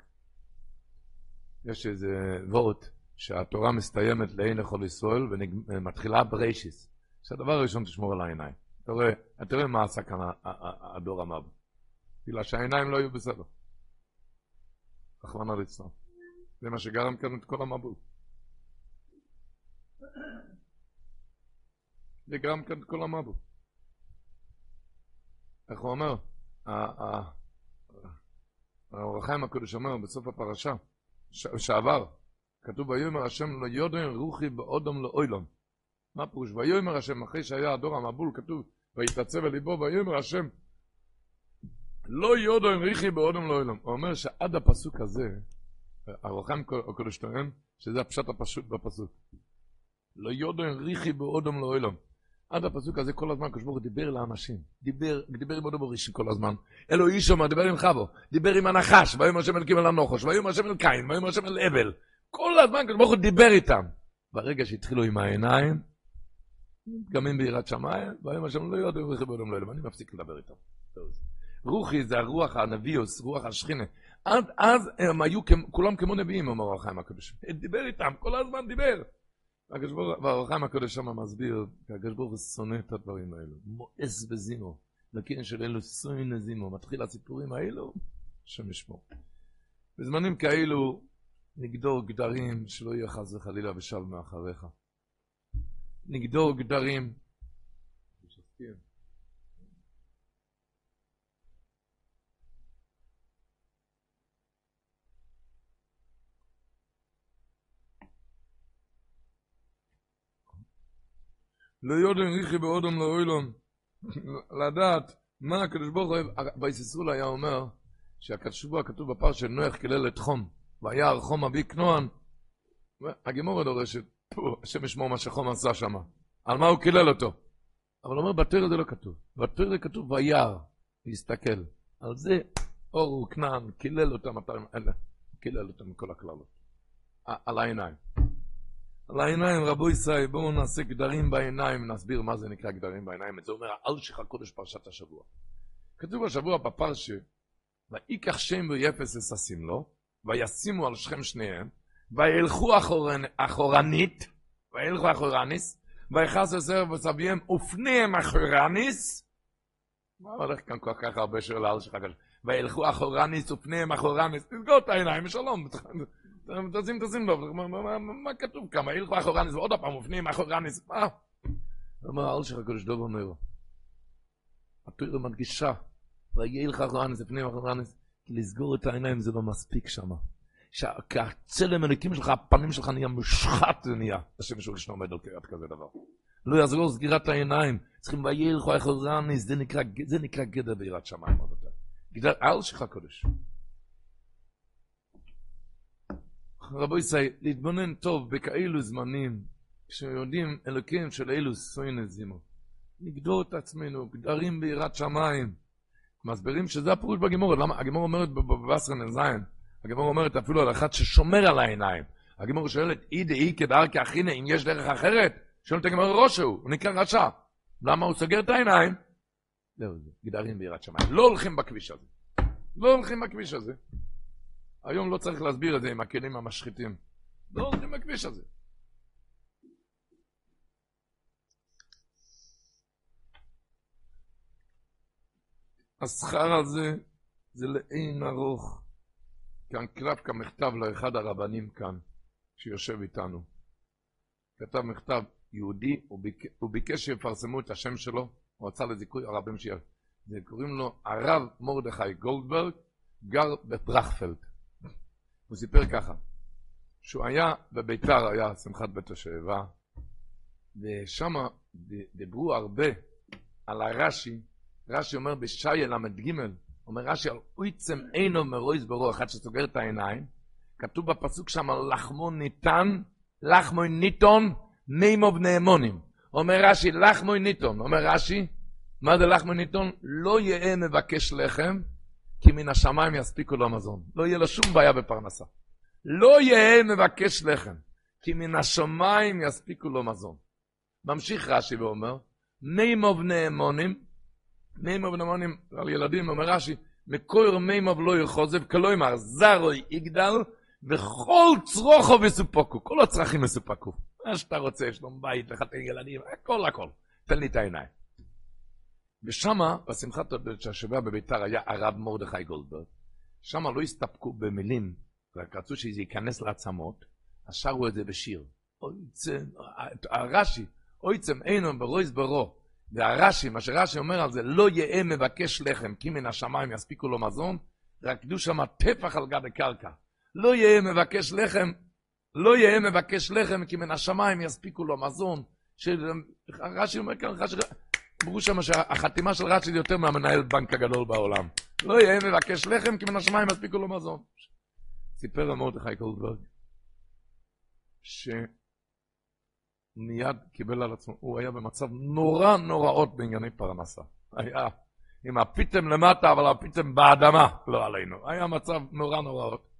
יש איזה וורט שהתורה מסתיימת לעין לכל ישראל ומתחילה בריישיס. שהדבר הראשון תשמור על העיניים. אתה רואה, אתה רואה מה כאן הדור המבו. בגלל שהעיניים לא היו בסדר. רחמנא ליצלן. זה מה שגרם כאן את כל המבול. זה גרם כאן את כל המבול. איך הוא אומר? האור החיים הקודש אומר בסוף הפרשה, שעבר, כתוב ויאמר השם לא יודן רוחי באודום לאוילון. מה פירוש? ויאמר השם, אחרי שהיה הדור המבול, כתוב, ויתעצב על ליבו, ויאמר השם, לא יודו עם ריחי באודם לא אילם. הוא אומר שעד הפסוק הזה, הרוחם הקודש טוען, שזה הפשט הפשוט בפסוק. לא יודו עם ריחי באודם לא אילם. עד הפסוק הזה כל הזמן קדוש דיבר לאנשים. דיבר, דיבר עם אודו ברישי כל הזמן. אלו איש אומר, דיבר עם חבו, דיבר עם הנחש, ויאמר השם אלוקים אל הנוחש, ויאמר השם אל קין, ויאמר השם אל אבל. כל הזמן קדוש דיבר איתם. ברגע שהתחילו עם העיניים, מתגמים ביראת שמיים, ויאמר השם לא ריחי באודם לא אילם. אני מפסיק לדבר איתם. רוחי זה הרוח הנביאוס, רוח השכינה. עד אז הם היו כולם כמו נביאים, אומר הרחיים הקדוש. דיבר איתם, כל הזמן דיבר. והרחיים הקדוש שם מסביר, כי הקדוש ברוך הוא שונא את הדברים האלו. מואס וזימו. לקין של אלו שונא זימו. מתחיל הסיפורים האלו, השם ישמור. בזמנים כאלו נגדור גדרים שלא יהיה חס וחלילה ושל מאחריך. נגדור גדרים. יודעים ריחי באודום לאוילום, לדעת מה הקדוש ברוך הוא אוהב. ויססרול היה אומר שהקדוש ברוך כתוב בפרשת נוח קילל את חום, וירא חום אבי כנוען. הגמורה דורשת, השם ישמור מה שחום עשה שם. על מה הוא קילל אותו? אבל אומר, בתרא זה לא כתוב. בתרא כתוב וירא, להסתכל. על זה אור הוא כנען, קילל אותם, קילל אותם מכל הכללות. על העיניים. על העיניים, רבו ישראל, בואו נעשה גדרים בעיניים, נסביר מה זה נקרא גדרים בעיניים. זה אומר האלשיך הקודש פרשת השבוע. כתוב השבוע בפרשה, ויקח שם ויפס אססים לו, וישימו על שכם שניהם, וילכו אחורנ... אחורנית, וילכו אחורניס, ויחס עשר וסביהם ופניהם אחורניס, מה הולך כאן כל כך הרבה שאלה על שלך וילכו אחורניס ופניהם אחורניס, תסגור את העיניים, שלום. תשים, תשים לו, מה כתוב כמה, ילכו אחורניס, ועוד הפעם מופנים אחורניס, מה? אמר אל שלך הקדוש דוב אומר, התורה מדגישה, וילך אחורניס, לפנים אחורניס, כי לסגור את העיניים זה לא מספיק שם. שהצלם אלוקים שלך, הפנים שלך נהיה מושחת זה נהיה. השם שהוא ראשון עומד על קריאת כזה דבר. לא יעזור סגירת העיניים, צריכים וילכו אחורניס, זה נקרא גדר בירת שמיים, רבותיי. גדר אל שלך הקדוש. רבו ישראל, להתבונן טוב בכאלו זמנים, כשיודעים אלוקים של אילו סוינזימו. נגדור את עצמנו, גדרים ביראת שמיים. מסבירים שזה הפירוש בגימורת. למה? הגימור אומרת בבשר נ"ז, הגימור אומרת אפילו על אחד ששומר על העיניים. הגימור שואלת, אי דאי כדרכי אחינא, אם יש דרך אחרת? שואלת הגימור ראשו, הוא נקרא רשע. למה הוא סוגר את העיניים? זהו זה, גדרים ביראת שמיים. לא הולכים בכביש הזה. לא הולכים בכביש הזה. היום לא צריך להסביר את זה עם הכלים המשחיתים. לא הולכים בכביש הזה. השכר הזה זה לאין ארוך. כאן קלף כמכתב לאחד הרבנים כאן, שיושב איתנו. כתב מכתב יהודי, הוא, ביק... הוא ביקש שיפרסמו את השם שלו, הוא רצה לזיכוי הרבים שיהיה. קוראים לו הרב מרדכי גולדברג, גר בטרכפלד. הוא סיפר ככה, שהוא היה בביתר, היה שמחת בית השואבה, ושם דיברו הרבה על הרש"י, רש"י אומר בשי ל"ג, אומר רש"י אויצם אינו מרויז ברור, אחד שסוגר את העיניים, כתוב בפסוק שם לחמו ניתן, לחמו ניתון, מימו בני אמונים. אומר רש"י, לחמו ניתון. אומר רש"י, מה זה לחמו ניתון? לא יהיה מבקש לחם, כי מן השמיים יספיקו לו מזון. לא יהיה לו שום בעיה בפרנסה. לא יהיה מבקש לחם, כי מן השמיים יספיקו לו מזון. ממשיך רש"י ואומר, מימו בני אמונים, מימו בני אמונים על ילדים, אומר רש"י, מקויר מימו לא יחוזב, כלומר, זרוי יגדל, וכל צרוכו וסופקו, כל הצרכים מסופקו. מה שאתה רוצה, יש לו בית, לחתן ילדים, הכל הכל. תן לי את העיניים. ושמה, בשמחת השבוע בביתר היה הרב מרדכי גולדברג. שמה לא הסתפקו במילים, רק רצו שזה ייכנס לעצמות, אז שרו את זה בשיר. אויצם, הרש"י, אויצם אינו ברויז ברו. והרש"י, מה שרש"י אומר על זה, לא יהא מבקש לחם, כי מן השמיים יספיקו לו מזון, רקדו שם טפח על גבי קרקע. לא יהא מבקש לחם, לא יהא מבקש לחם, כי מן השמיים יספיקו לו מזון. רש"י אומר כאן, רש"י, אמרו שם שהחתימה של רש"י יותר מהמנהל בנק הגדול בעולם. לא יהא מבקש לחם, כי מן השמיים יספיקו לו מזון. סיפר מרדכי קולדברג, שמיד קיבל על עצמו, הוא היה במצב נורא נוראות בענייני פרנסה. היה עם הפיתם למטה, אבל הפיתם באדמה, לא עלינו. היה מצב נורא נוראות.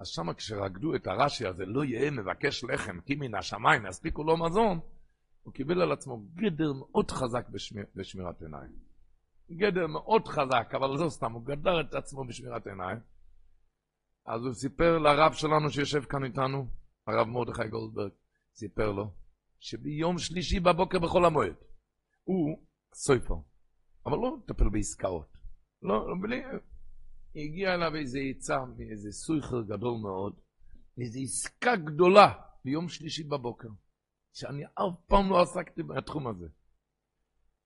אז שמה כשרקדו את הרש"י הזה, לא יהיה מבקש לחם, כי מן השמיים יספיקו לו מזון, הוא קיבל על עצמו גדר מאוד חזק בשמיר, בשמירת עיניים. גדר מאוד חזק, אבל לא סתם, הוא גדר את עצמו בשמירת עיניים. אז הוא סיפר לרב שלנו שיושב כאן איתנו, הרב מרדכי גולדברג, סיפר לו, שביום שלישי בבוקר בחול המועד, הוא סויפר, אבל לא מטפל בעסקאות. לא, בלי, הגיע אליו איזה עצה מאיזה סויכר גדול מאוד, איזו עסקה גדולה ביום שלישי בבוקר, שאני אף פעם לא עסקתי בתחום הזה.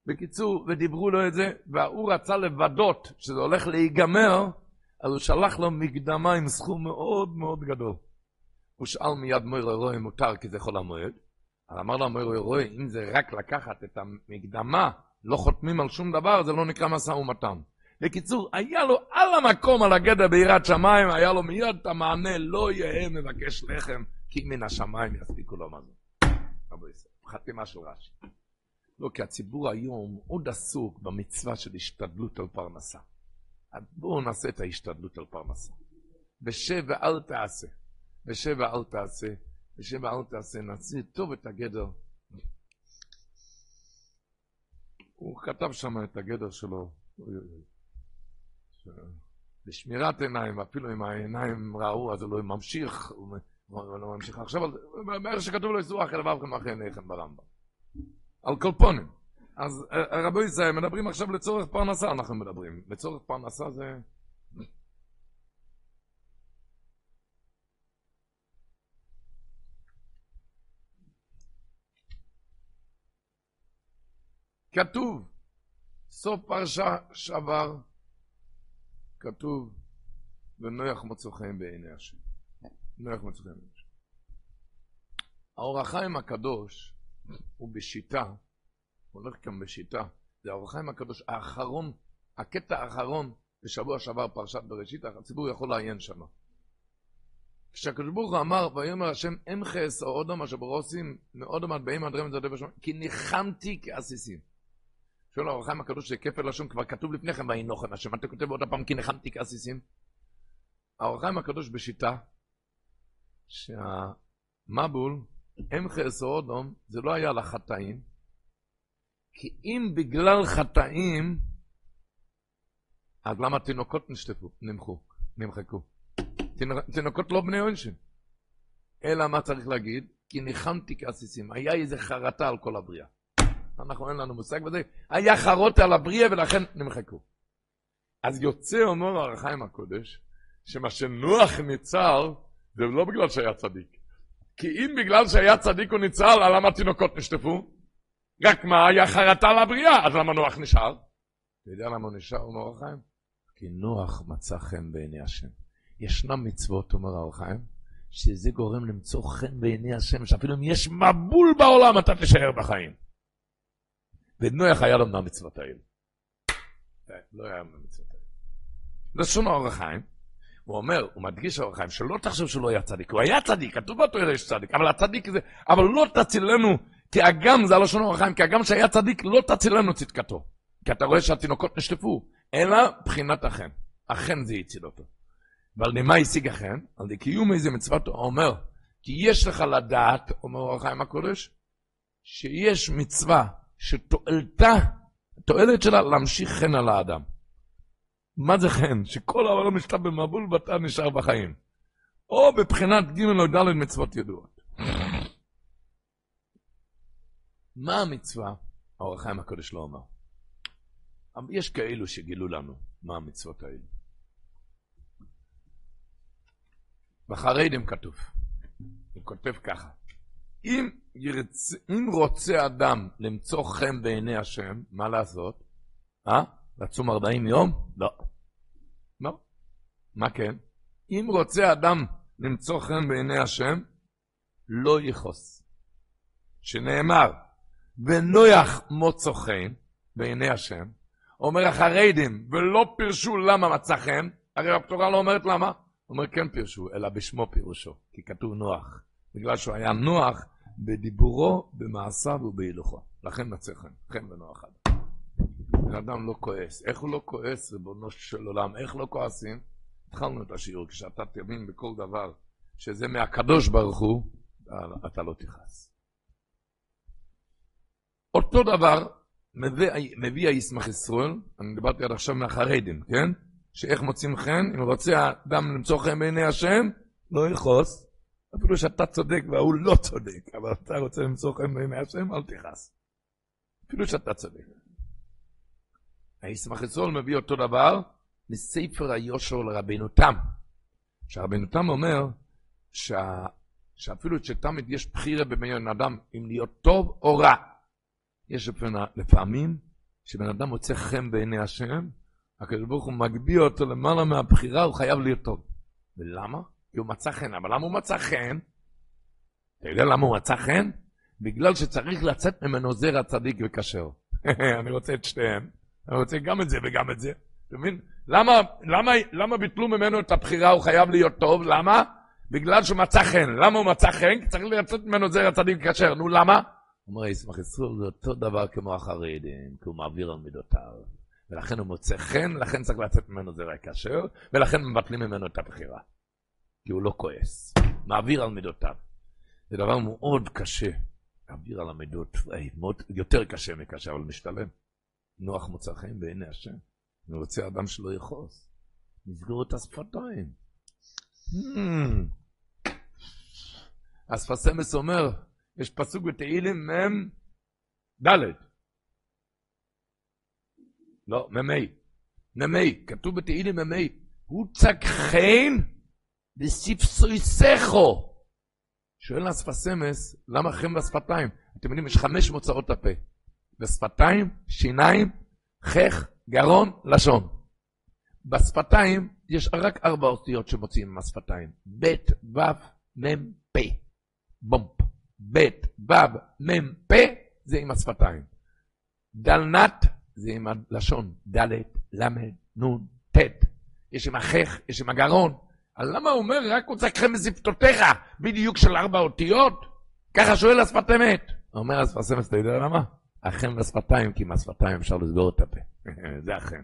בקיצור, ודיברו לו את זה, והוא רצה לוודות שזה הולך להיגמר, אז הוא שלח לו מקדמה עם סכום מאוד מאוד גדול. הוא שאל מיד מוירו רוי מותר כי זה חול המועד, אז אמר לו מוירו רוי, אם זה רק לקחת את המקדמה, לא חותמים על שום דבר, זה לא נקרא משא ומתן. בקיצור, היה לו על המקום, על הגדר ביראת שמיים, היה לו מיד את המענה, לא יהא מבקש לחם, כי מן השמיים יספיקו לו מזון. חתימה של רש"י. לא, כי הציבור היום עוד עסוק במצווה של השתדלות על פרנסה. אז בואו נעשה את ההשתדלות על פרנסה. בשב ואל תעשה. בשב ואל תעשה. בשב ואל תעשה. נעשה טוב את הגדר. הוא כתב שם את הגדר שלו. בשמירת עיניים, אפילו אם העיניים ראו, אז הוא לא ממשיך, הוא לא ממשיך. עכשיו, בערך שכתוב לו איסור אחרי לבבכם אחרי עיניכם ברמב"ם. על כל פונים. אז רבי ישראל, מדברים עכשיו לצורך פרנסה, אנחנו מדברים. לצורך פרנסה זה... כתוב, סוף פרשה שבר, כתוב, ונויח מוצא חן בעיני השם. מוצא חן בעיני השם. האור החיים הקדוש הוא בשיטה, הוא הולך כאן בשיטה, זה האור החיים הקדוש האחרון, הקטע האחרון בשבוע שעבר פרשת בראשית, הציבור יכול לעיין שם. כשהקדוש ברוך הוא אמר, ויאמר השם אמחס או אודום אשר ברוסים מאודום עד באים עד רמת זדב השמיים, כי ניחמתי כעסיסים. שואל האור החיים הקדוש שכפל לשון כבר כתוב לפני כן, ויהי נוחם השם, אתה כותב עוד הפעם כי נחמתי כעסיסים? האור החיים הקדוש בשיטה שהמבול, אם חסר אודום, זה לא היה לחטאים, כי אם בגלל חטאים, אז למה תינוקות נשטפו, נמחו, נמחקו? תינוקות לא בני עונשין. אלא מה צריך להגיד? כי ניחמתי כעסיסים. היה איזה חרטה על כל הבריאה. אנחנו אין לנו מושג בזה. היה חרוטה על הבריאה ולכן נמחקו. אז יוצא, אומר הרחיים הקודש, שמה שנוח ניצל, זה לא בגלל שהיה צדיק. כי אם בגלל שהיה צדיק הוא ניצל, למה התינוקות נשטפו? רק מה, היה חרטה על הבריאה, אז למה נוח נשאר? אתה יודע למה הוא נשאר, אומר הרחיים? כי נוח מצא חן בעיני השם. ישנם מצוות, אומר הרחיים, שזה גורם למצוא חן בעיני השם, שאפילו אם יש מבול בעולם, אתה תישאר בחיים. ונוח היה לו מהמצוות האלה. לא היה מהמצוות האלה. לשון האור החיים, הוא אומר, הוא מדגיש האור החיים, שלא תחשוב שהוא לא היה צדיק, הוא היה צדיק, כתוב בתורה יש צדיק, אבל הצדיק זה, אבל לא תצילנו, כי הגם, זה הלשון האור החיים, כי הגם שהיה צדיק, לא תצילנו צדקתו. כי אתה רואה שהתינוקות נשטפו, אלא בחינת החן. החן זה הציל אותו. ועל מה השיג החן? על קיום איזה מצוות הוא אומר, כי יש לך לדעת, אומר אור החיים הקודש, שיש מצווה שתועלתה, התועלת שלה להמשיך חן על האדם. מה זה חן? שכל העולם נשתה במבול ואתה נשאר בחיים. או בבחינת ג' או ד' מצוות ידועות. מה המצווה? האור החיים הקודש לא אומר. יש כאלו שגילו לנו מה המצוות האלה. בחרדים כתוב, הוא כותב ככה, אם, ירצ... אם רוצה אדם למצוא חן בעיני השם, מה לעשות? אה? לצום 40 יום? לא. לא. מה כן? אם רוצה אדם למצוא חן בעיני השם, לא יכעוס. שנאמר, ונויח מוצא חן בעיני השם, אומר החרדים, ולא פירשו למה מצא חן, הרי התורה לא אומרת למה. אומר כן פירשו, אלא בשמו פירושו, כי כתוב נוח. בגלל שהוא היה נוח בדיבורו, במעשיו ובהילוכו. לכן מצא חן, חן ונוח אדם. בן אדם לא כועס. איך הוא לא כועס, ריבונו של עולם? איך לא כועסים? התחלנו את השיעור, כשאתה תבין בכל דבר שזה מהקדוש ברוך הוא, אתה לא תכעס. אותו דבר מביא, מביא הישמח ישראל, אני דיברתי עד עכשיו מהחרדים, כן? שאיך מוצאים חן, אם רוצה האדם למצוא חן בעיני השם, לא יכעוס, אפילו שאתה צודק והוא לא צודק, אבל אתה רוצה למצוא חן בעיני השם, אל תכעס. אפילו שאתה צודק. הישמח ישראל מביא אותו דבר מספר היושר לרבינו תם. שרבינו תם אומר שה... שאפילו שתמיד יש בחירה בבן אדם אם להיות טוב או רע. יש לפעמים שבן אדם מוצא חן בעיני השם, הקדוש ברוך הוא מגביה אותו למעלה מהבחירה, הוא חייב להיות טוב. ולמה? כי הוא מצא חן. אבל למה הוא מצא חן? אתה יודע למה הוא מצא חן? בגלל שצריך לצאת ממנו זרע צדיק וכשר. אני רוצה את שתיהם. אני רוצה גם את זה וגם את זה. אתה מבין? למה, למה, למה ביטלו ממנו את הבחירה, הוא חייב להיות טוב? למה? בגלל שהוא מצא חן. למה הוא מצא חן? כי צריך לצאת ממנו זרע צדיק וכשר. נו, למה? אומר ישמח ישראל זה אותו דבר כמו החרדים, כי הוא מעביר על מידותיו. ולכן הוא מוצא חן, לכן צריך לצאת ממנו זרע כשר, ולכן מבטלים ממנו את הבחירה. כי הוא לא כועס, מעביר על מידותיו. זה דבר מאוד קשה, להעביר על המידות, מאוד, יותר קשה מקשה, אבל משתלם. נוח מוצא חן בעיני השם. אני רוצה אדם שלא יכעוס. נסגור את השפתיים. Hmm. אז פסמס אומר, יש פסוק בתהילים מ"ם ד' לא, מ"ה. מ"ה, כתוב בתהילים מ"ה, הוא צק חן בספסויסכו. שואל אספסמס, למה חן בשפתיים? אתם יודעים, יש חמש מוצאות הפה. בשפתיים, שיניים, חך, גרון, לשון. בשפתיים יש רק ארבע אותיות שמוציאים מהשפתיים. ב', ו', מ', פ'. בומפ. ב', ו', מ', פ', זה עם השפתיים. דלנת זה עם הלשון, ד', ל', נ', ט'. יש עם החך, יש עם הגרון. אז למה הוא אומר, רק הוא צקכם בשפתותיך, בדיוק של ארבע אותיות? ככה שואל השפת אמת. אומר השפת אמת, אתה יודע למה? אכן בשפתיים, כי עם השפתיים אפשר לסגור את הפה. זה אכן.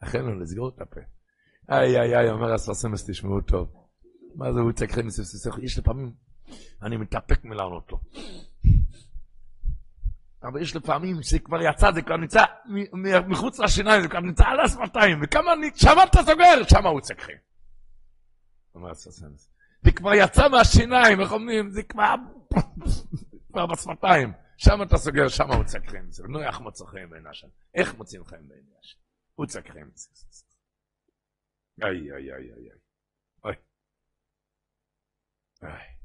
אכן לא לסגור את הפה. איי איי איי, אומר הספרסמס, תשמעו טוב. מה זה, הוא יצא כחן מספססך, יש לפעמים, אני מתאפק מלענות לו. אבל יש לפעמים שכבר יצא, זה כבר נמצא מחוץ לשיניים, זה כבר נמצא על השפתיים, וכמה אני, שמה אתה סוגר, שמה הוא יצא כחן. אומר הספרסמס. זה כבר יצא מהשיניים, איך אומרים, זה כבר, כבר בשפתיים. שם אתה סוגר, שם צק חיים. נו, איך מוצא חיים בעיני השם? איך מוצאים חיים בעיני השם? צק חיים. איי, איי, איי, איי, איי. איי.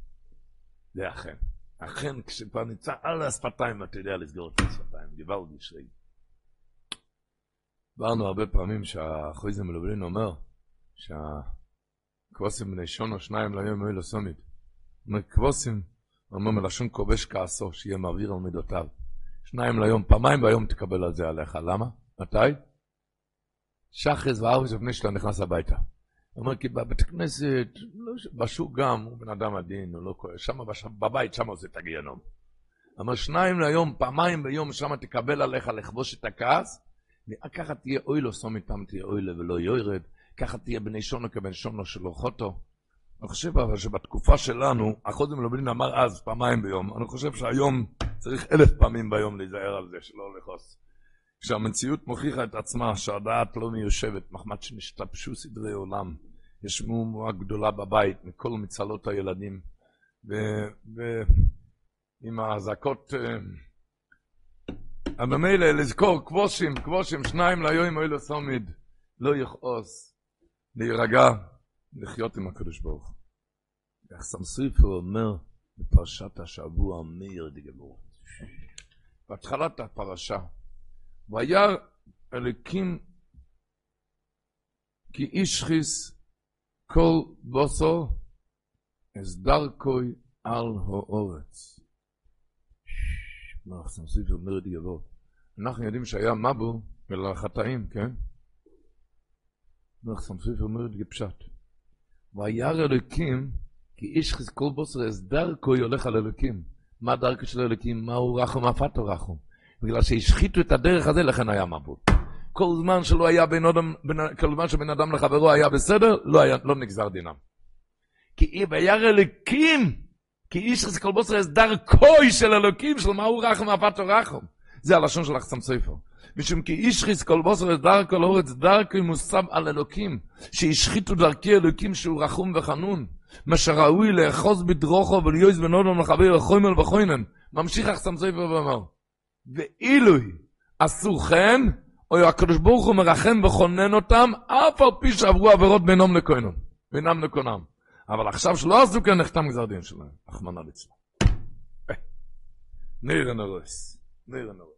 זה אכן. אכן, כשכבר נמצא על השפתיים, אתה יודע לסגור את השפתיים. דיברנו בשרי. דיברנו הרבה פעמים שהחויזם מלובלין אומר שהכבוסים בני שונו שניים ליום היו לסומית. אומר, כבוסים אומר מלשון כובש כעסו, שיהיה מעביר על מידותיו. שניים ליום, פעמיים ביום תקבל על זה עליך. למה? מתי? שחז וארבע לפני שאתה נכנס הביתה. הוא אומר, כי בבית הכנסת, לא, בשוק גם, הוא בן אדם עדין, הוא לא כועס, שם בבית, שם עושה את הגיהנום. אומר, שניים ליום, פעמיים ביום, שם תקבל עליך לכבוש את הכעס, ככה תהיה אוי לו סומי פעם תהיה אוי לו ולא יורד, ככה תהיה בני שונו כבן שונו של אורחותו. אני חושב אבל שבתקופה שלנו, החודם לובלין אמר אז פעמיים ביום, אני חושב שהיום צריך אלף פעמים ביום להיזהר על זה, שלא לכעוס. כשהמציאות מוכיחה את עצמה שהדעת לא מיושבת, מחמד שנשתבשו סדרי עולם, יש מהומה גדולה בבית מכל מצלות הילדים, ועם האזעקות, ממילא לזכור, כבושים, כבושים, שניים ליום אוי לסומיד, לא יכעוס, להירגע. לחיות עם הקדוש ברוך הוא. איך סמסריפר אומר בפרשת השבוע מאיר דגבור. בהתחלת הפרשה, וירא אלוקים כי אישכיס כל בוסו אס דרכוי על האורץ. מה סמסריפר אומר דגבור. אנחנו יודעים שהיה מבו ולחטאים, כן? איך סמסריפר אומר דגפשט. וירא אלוקים, כי איש חזקול בוסר, אז דרכו הולך על אלוקים. מה דרכו של אלוקים? מהו רחום אפתו רחום? בגלל שהשחיתו את הדרך הזה, לכן היה מבול. כל זמן שלא היה בין אדם, בין, כל זמן שבין אדם לחברו היה בסדר, לא, היה, לא נגזר דינם. כי וירא אלוקים, כי איש חזקול בוסר, אז דרכו של אלוקים, של מהו רחום אפתו רחום. זה הלשון של אחסם סופר. משום כי אישחיס כל בוסר את דרכו לאורץ דרכו מוסב על אלוקים, שהשחיתו דרכי אלוקים שהוא רחום וחנון, מה שראוי לאחוז בדרוכו וליועז בנודון לחבר לחוימל וחוינן. ממשיך אחסם ספר ואומר, ואילוי עשו כן, או הקדוש ברוך הוא מרחם וכונן אותם, אף על פי שעברו עבירות בינם לכהנם, בינם לכהנם. אבל עכשיו שלא עשו כן, נחתם גזר דין שלהם, רחמנא ליצלן. ניר הנרוס, ניר הנרוס.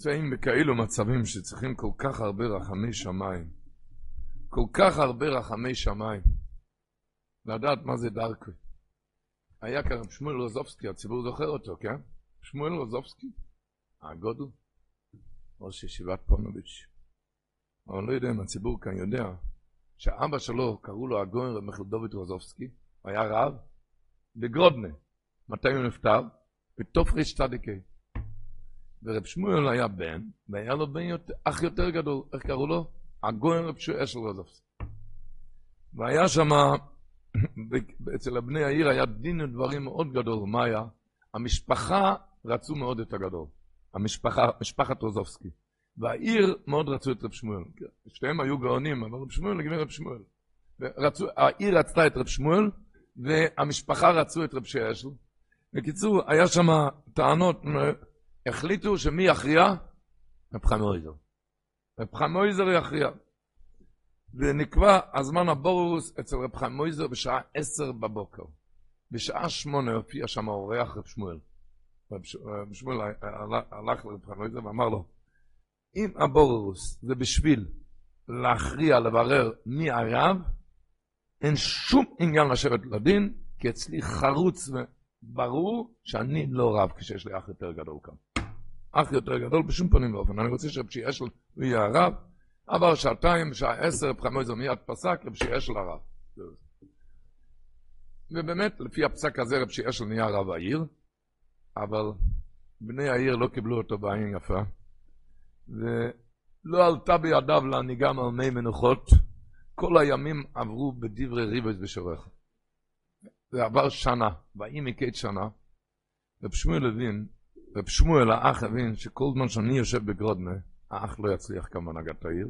נמצאים בכאלו מצבים שצריכים כל כך הרבה רחמי שמיים, כל כך הרבה רחמי שמיים, לדעת מה זה דרכו. היה כאן שמואל רוזובסקי, הציבור זוכר אותו, כן? שמואל רוזובסקי, הגודל, ראש ישיבת פונוביץ'. אבל לא יודע אם הציבור כאן יודע שאבא שלו, קראו לו הגויין רב מחלדוביץ' רוזובסקי, היה רב בגרודנה. מתי הוא נפטר? בתופריש צדיקי. ורב שמואל היה בן, והיה לו בן יותר, אח יותר גדול, איך קראו לו? הגויין רב שמואל אשל רוזובס. והיה שם, אצל הבני העיר היה דין ודברים מאוד גדול, מה היה? המשפחה רצו מאוד את הגדול, המשפחה, משפחת רוזובסקי. והעיר מאוד רצו את רב שמואל. שתיהם היו גאונים, אבל רב שמואל לגבי רב שמואל. ורצו, העיר רצתה את רב שמואל, והמשפחה רצו את רב שאשל. בקיצור, היה שם טענות החליטו שמי יכריע? רב חיים מויזר. רב חיים מויזר יכריע. ונקבע הזמן הבורוס אצל רב חיים בשעה עשר בבוקר. בשעה שמונה הופיע שם אורח רב שמואל. רב שמואל הלך לרב חיים ואמר לו, אם הבורוס זה בשביל להכריע, לברר מי הרב, אין שום עניין לשבת לדין, כי אצלי חרוץ וברור שאני לא רב כשיש לי אח יותר גדול כאן. אח יותר גדול בשום פנים ואופן. אני רוצה אשל הוא יהיה הרב. עבר שעתיים, שעה עשר, פחמויזר מיד פסק, רבי אשל הרב. ובאמת, לפי הפסק הזה, רבי אשל נהיה רב העיר, אבל בני העיר לא קיבלו אותו בעין יפה, ולא עלתה בידיו להנהיגם על מי מנוחות. כל הימים עברו בדברי ריבס בשורך. זה עבר שנה, ויהי מקץ שנה, רב שמואל הבין, רב שמואל האח הבין שכל זמן שאני יושב בגרודנה, האח לא יצליח כמנהגת העיר,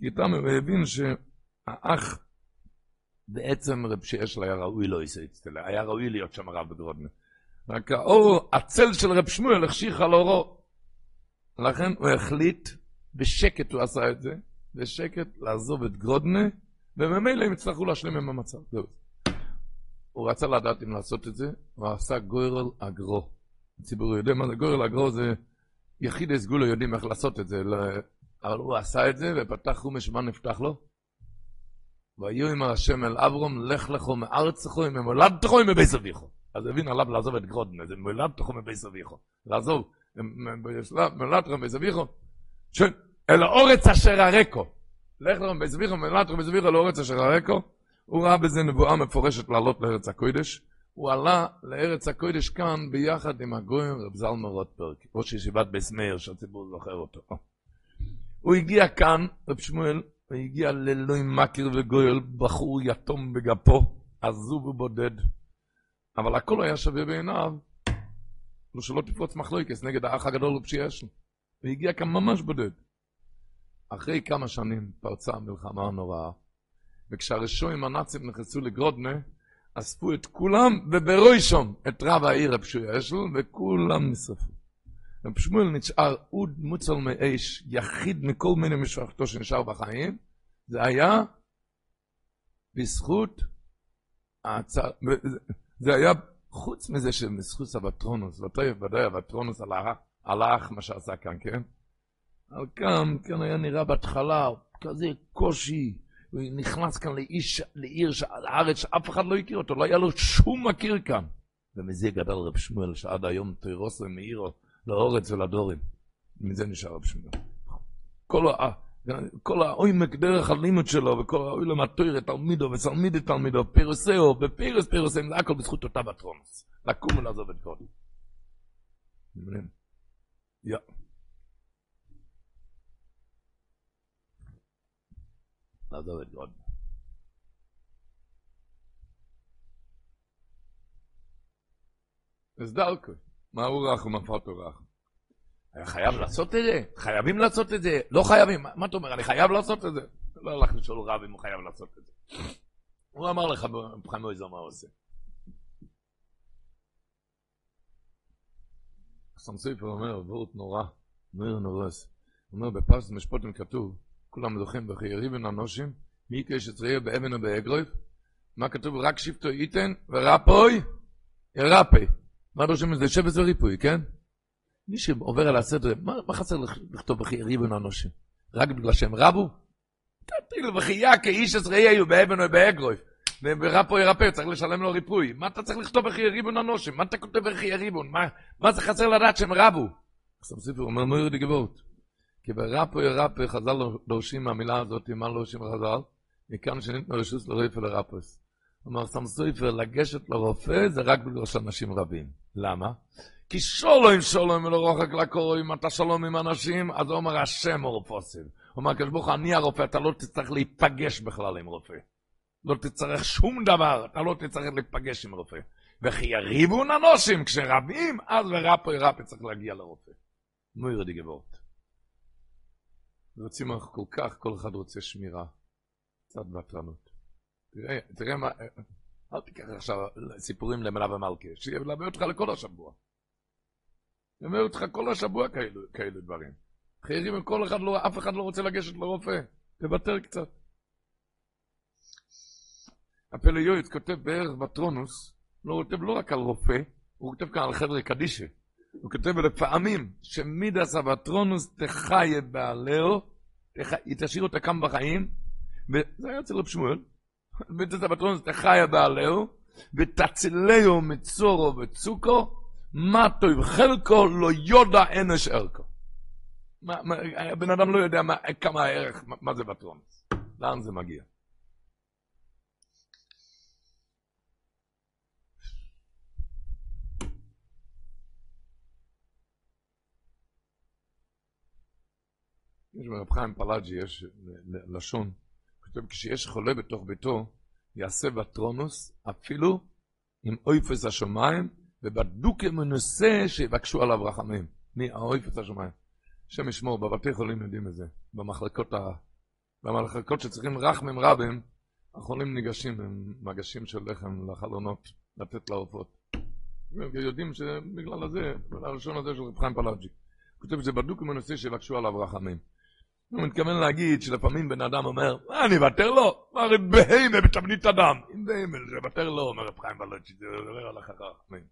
כי איתם הוא הבין שהאח בעצם רב שיש לה היה ראוי לא יסייצטלה, היה ראוי להיות שם רב בגרודנה. רק האור, הצל של רב שמואל החשיך על אורו. לכן הוא החליט, בשקט הוא עשה את זה, בשקט לעזוב את גרודנה, וממילא הם יצטרכו להשלים עם המצב. זהו. הוא רצה לדעת אם לעשות את זה, הוא עשה גוירל אגרו. הציבור יודע מה זה גוירל אגרו, זה יחיד הסגולו יודעים איך לעשות את זה, אבל הוא עשה את זה, ופתח חומש, מה נפתח לו? ויהיו עם השם אל אברום, לך לכו מארצכו, עם מולדתכו, עם מבית אביכו. אז הבין עליו לעזוב את גרודנה, זה מולדתכו מבית אביכו. לעזוב, מולדתכו מבית אביכו, אל האורץ אשר הרקו. לך לכו מבית אביכו, מולדתכו מבית אביכו, לאורץ אשר הרקו. הוא ראה בזה נבואה מפורשת לעלות לארץ הקודש. הוא עלה לארץ הקודש כאן ביחד עם הגויים רב זלמן רוטברג, ראש ישיבת ביס מאיר שהציבור זוכר אותו. הוא הגיע כאן, רב שמואל, הוא הגיע לאלוהים מכיר וגויל, בחור יתום בגפו, עזוב ובודד. אבל הכל היה שווה בעיניו, לא שלא תפרוץ מחלוקס נגד האח הגדול ופשיעשל. הוא הגיע כאן ממש בודד. אחרי כמה שנים פרצה המלחמה הנוראה, וכשהרשועים הנאצים נכנסו לגרודנה, אספו את כולם, וברוישום את רב העיר הפשוי אשל, וכולם נשרפו. רב שמואל נשאר אוד מוצל מאש, יחיד מכל מיני משפחתו שנשאר בחיים, זה היה בזכות הצער, זה היה חוץ מזה שבזכות אבטרונוס, ודאי אבטרונוס הלך מה שעשה כאן, כן? אבל כאן, כאן היה נראה בהתחלה כזה קושי, הוא נכנס כאן לאיש, לעיר, לארץ שאף אחד לא הכיר אותו, לא היה לו שום מכיר כאן. ומזה גדל רב שמואל, שעד היום תירוסו מעירו לאורץ ולדורים. מזה נשאר רב שמואל. כל, ה, כל העומק דרך הלימוד שלו, וכל העולם התוירה, תלמידו וסלמידי תלמידו, פירוסאו, ופירוס פירוסאים, זה הכל בזכות אותה בטרונוס. לקום ולעזוב את כל. לעזוב את גודל. אז דרכו, מה הוא רך ומפרטו רך? היה חייב לעשות את זה? חייבים לעשות את זה? לא חייבים. מה אתה אומר, אני חייב לעשות את זה? לא הלך לשאול רב אם הוא חייב לעשות את זה. הוא אמר לך מבחן מויזר מה הוא עושה. סמסויפר אומר, וורט נורא, נויר נורס. הוא אומר, בפרס משפוטים כתוב, כולם זוכים בחיירי בן אנושים, מי יקש יצריע באבן ובאגרויף? מה כתוב? רק שבטו ייתן ורפוי ירפי. מה דורשים מזה? שבס וריפוי, כן? מי שעובר על הסדר, מה, מה חסר לכתוב בחיירי בן אנושים? רק בגלל שהם רבו? תתחיל בחייה כאיש יצריע באבן ובאגרויף. ורפו ירפא, צריך לשלם לו ריפוי. מה אתה צריך לכתוב בחיירי בן אנושים? מה אתה כותב בחיירי בן? מה, מה זה חסר לדעת שהם רבו? עכשיו סיפור אומר מויר די גבורת. כי ברפו ירפא חז"ל דורשים מהמילה הזאת, מה דורשים חז"ל? מכאן שניתנו רשוס לרפא לרפוס. אמר סתם סופר, לגשת לרופא זה רק בגלל שאנשים רבים. למה? כי שולום שולום ולא רוחק לקורא, אם אתה שלום עם אנשים, אז הוא אומר השם רופוסים. הוא אומר, כשבוך אני הרופא, אתה לא תצטרך להיפגש בכלל עם רופא. לא תצטרך שום דבר, אתה לא תצטרך להיפגש עם רופא. וכי יריבו ננושים, כשרבים, אז ורפו ירפא צריך להגיע לרופא. נו ירדי גבורת. רוצים כל כך, כל אחד רוצה שמירה. קצת ותרנות. תראה, תראה מה, אל תיקח עכשיו סיפורים למלווה מלכה, שילווה אותך לכל השבוע. ילווה אותך כל השבוע כאלו, כאלו דברים. חיירים כל אחד, לא, אף אחד לא רוצה לגשת לרופא, תוותר קצת. הפלא יועץ כותב בערך בטרונוס, לא כותב לא רק על רופא, הוא כותב כאן על חבר'ה קדישה. הוא כותב לפעמים שמידס אבטרונוס תחיה בעלהו, תשאיר אותה כאן בחיים, וזה היה אצל רב שמואל, מידס אבטרונוס תחיה בעלהו, ותצילהו מצורו וצוקו, מה טוב חלקו לא יודע אנש ערכו. הבן אדם לא יודע מה, כמה הערך, מה זה בטרונוס, לאן זה מגיע. ברב חיים פלאג'י יש לשון, כתוב, כשיש חולה בתוך ביתו, יעשה בטרונוס אפילו עם אויפס השמיים, ובדוקה מנוסה שיבקשו עליו רחמים. מי? האויפס השמיים. השם ישמור, בבתי חולים יודעים את זה. במחלקות, ה... במחלקות שצריכים רחמים רבים, החולים ניגשים עם מגשים של לחם לחלונות, לתת לעופות. יודעים שבגלל הזה, הראשון הזה של רב חיים פלאג'י. כותב שזה בדוק מנוסה שיבקשו עליו רחמים. הוא מתכוון להגיד שלפעמים בן אדם אומר, אני אוותר לו? הרי בהמה בתבנית אדם. אם בהמה, זה אוותר לו, אומר רב חיים פלאג'י, זה עובר על רחמים.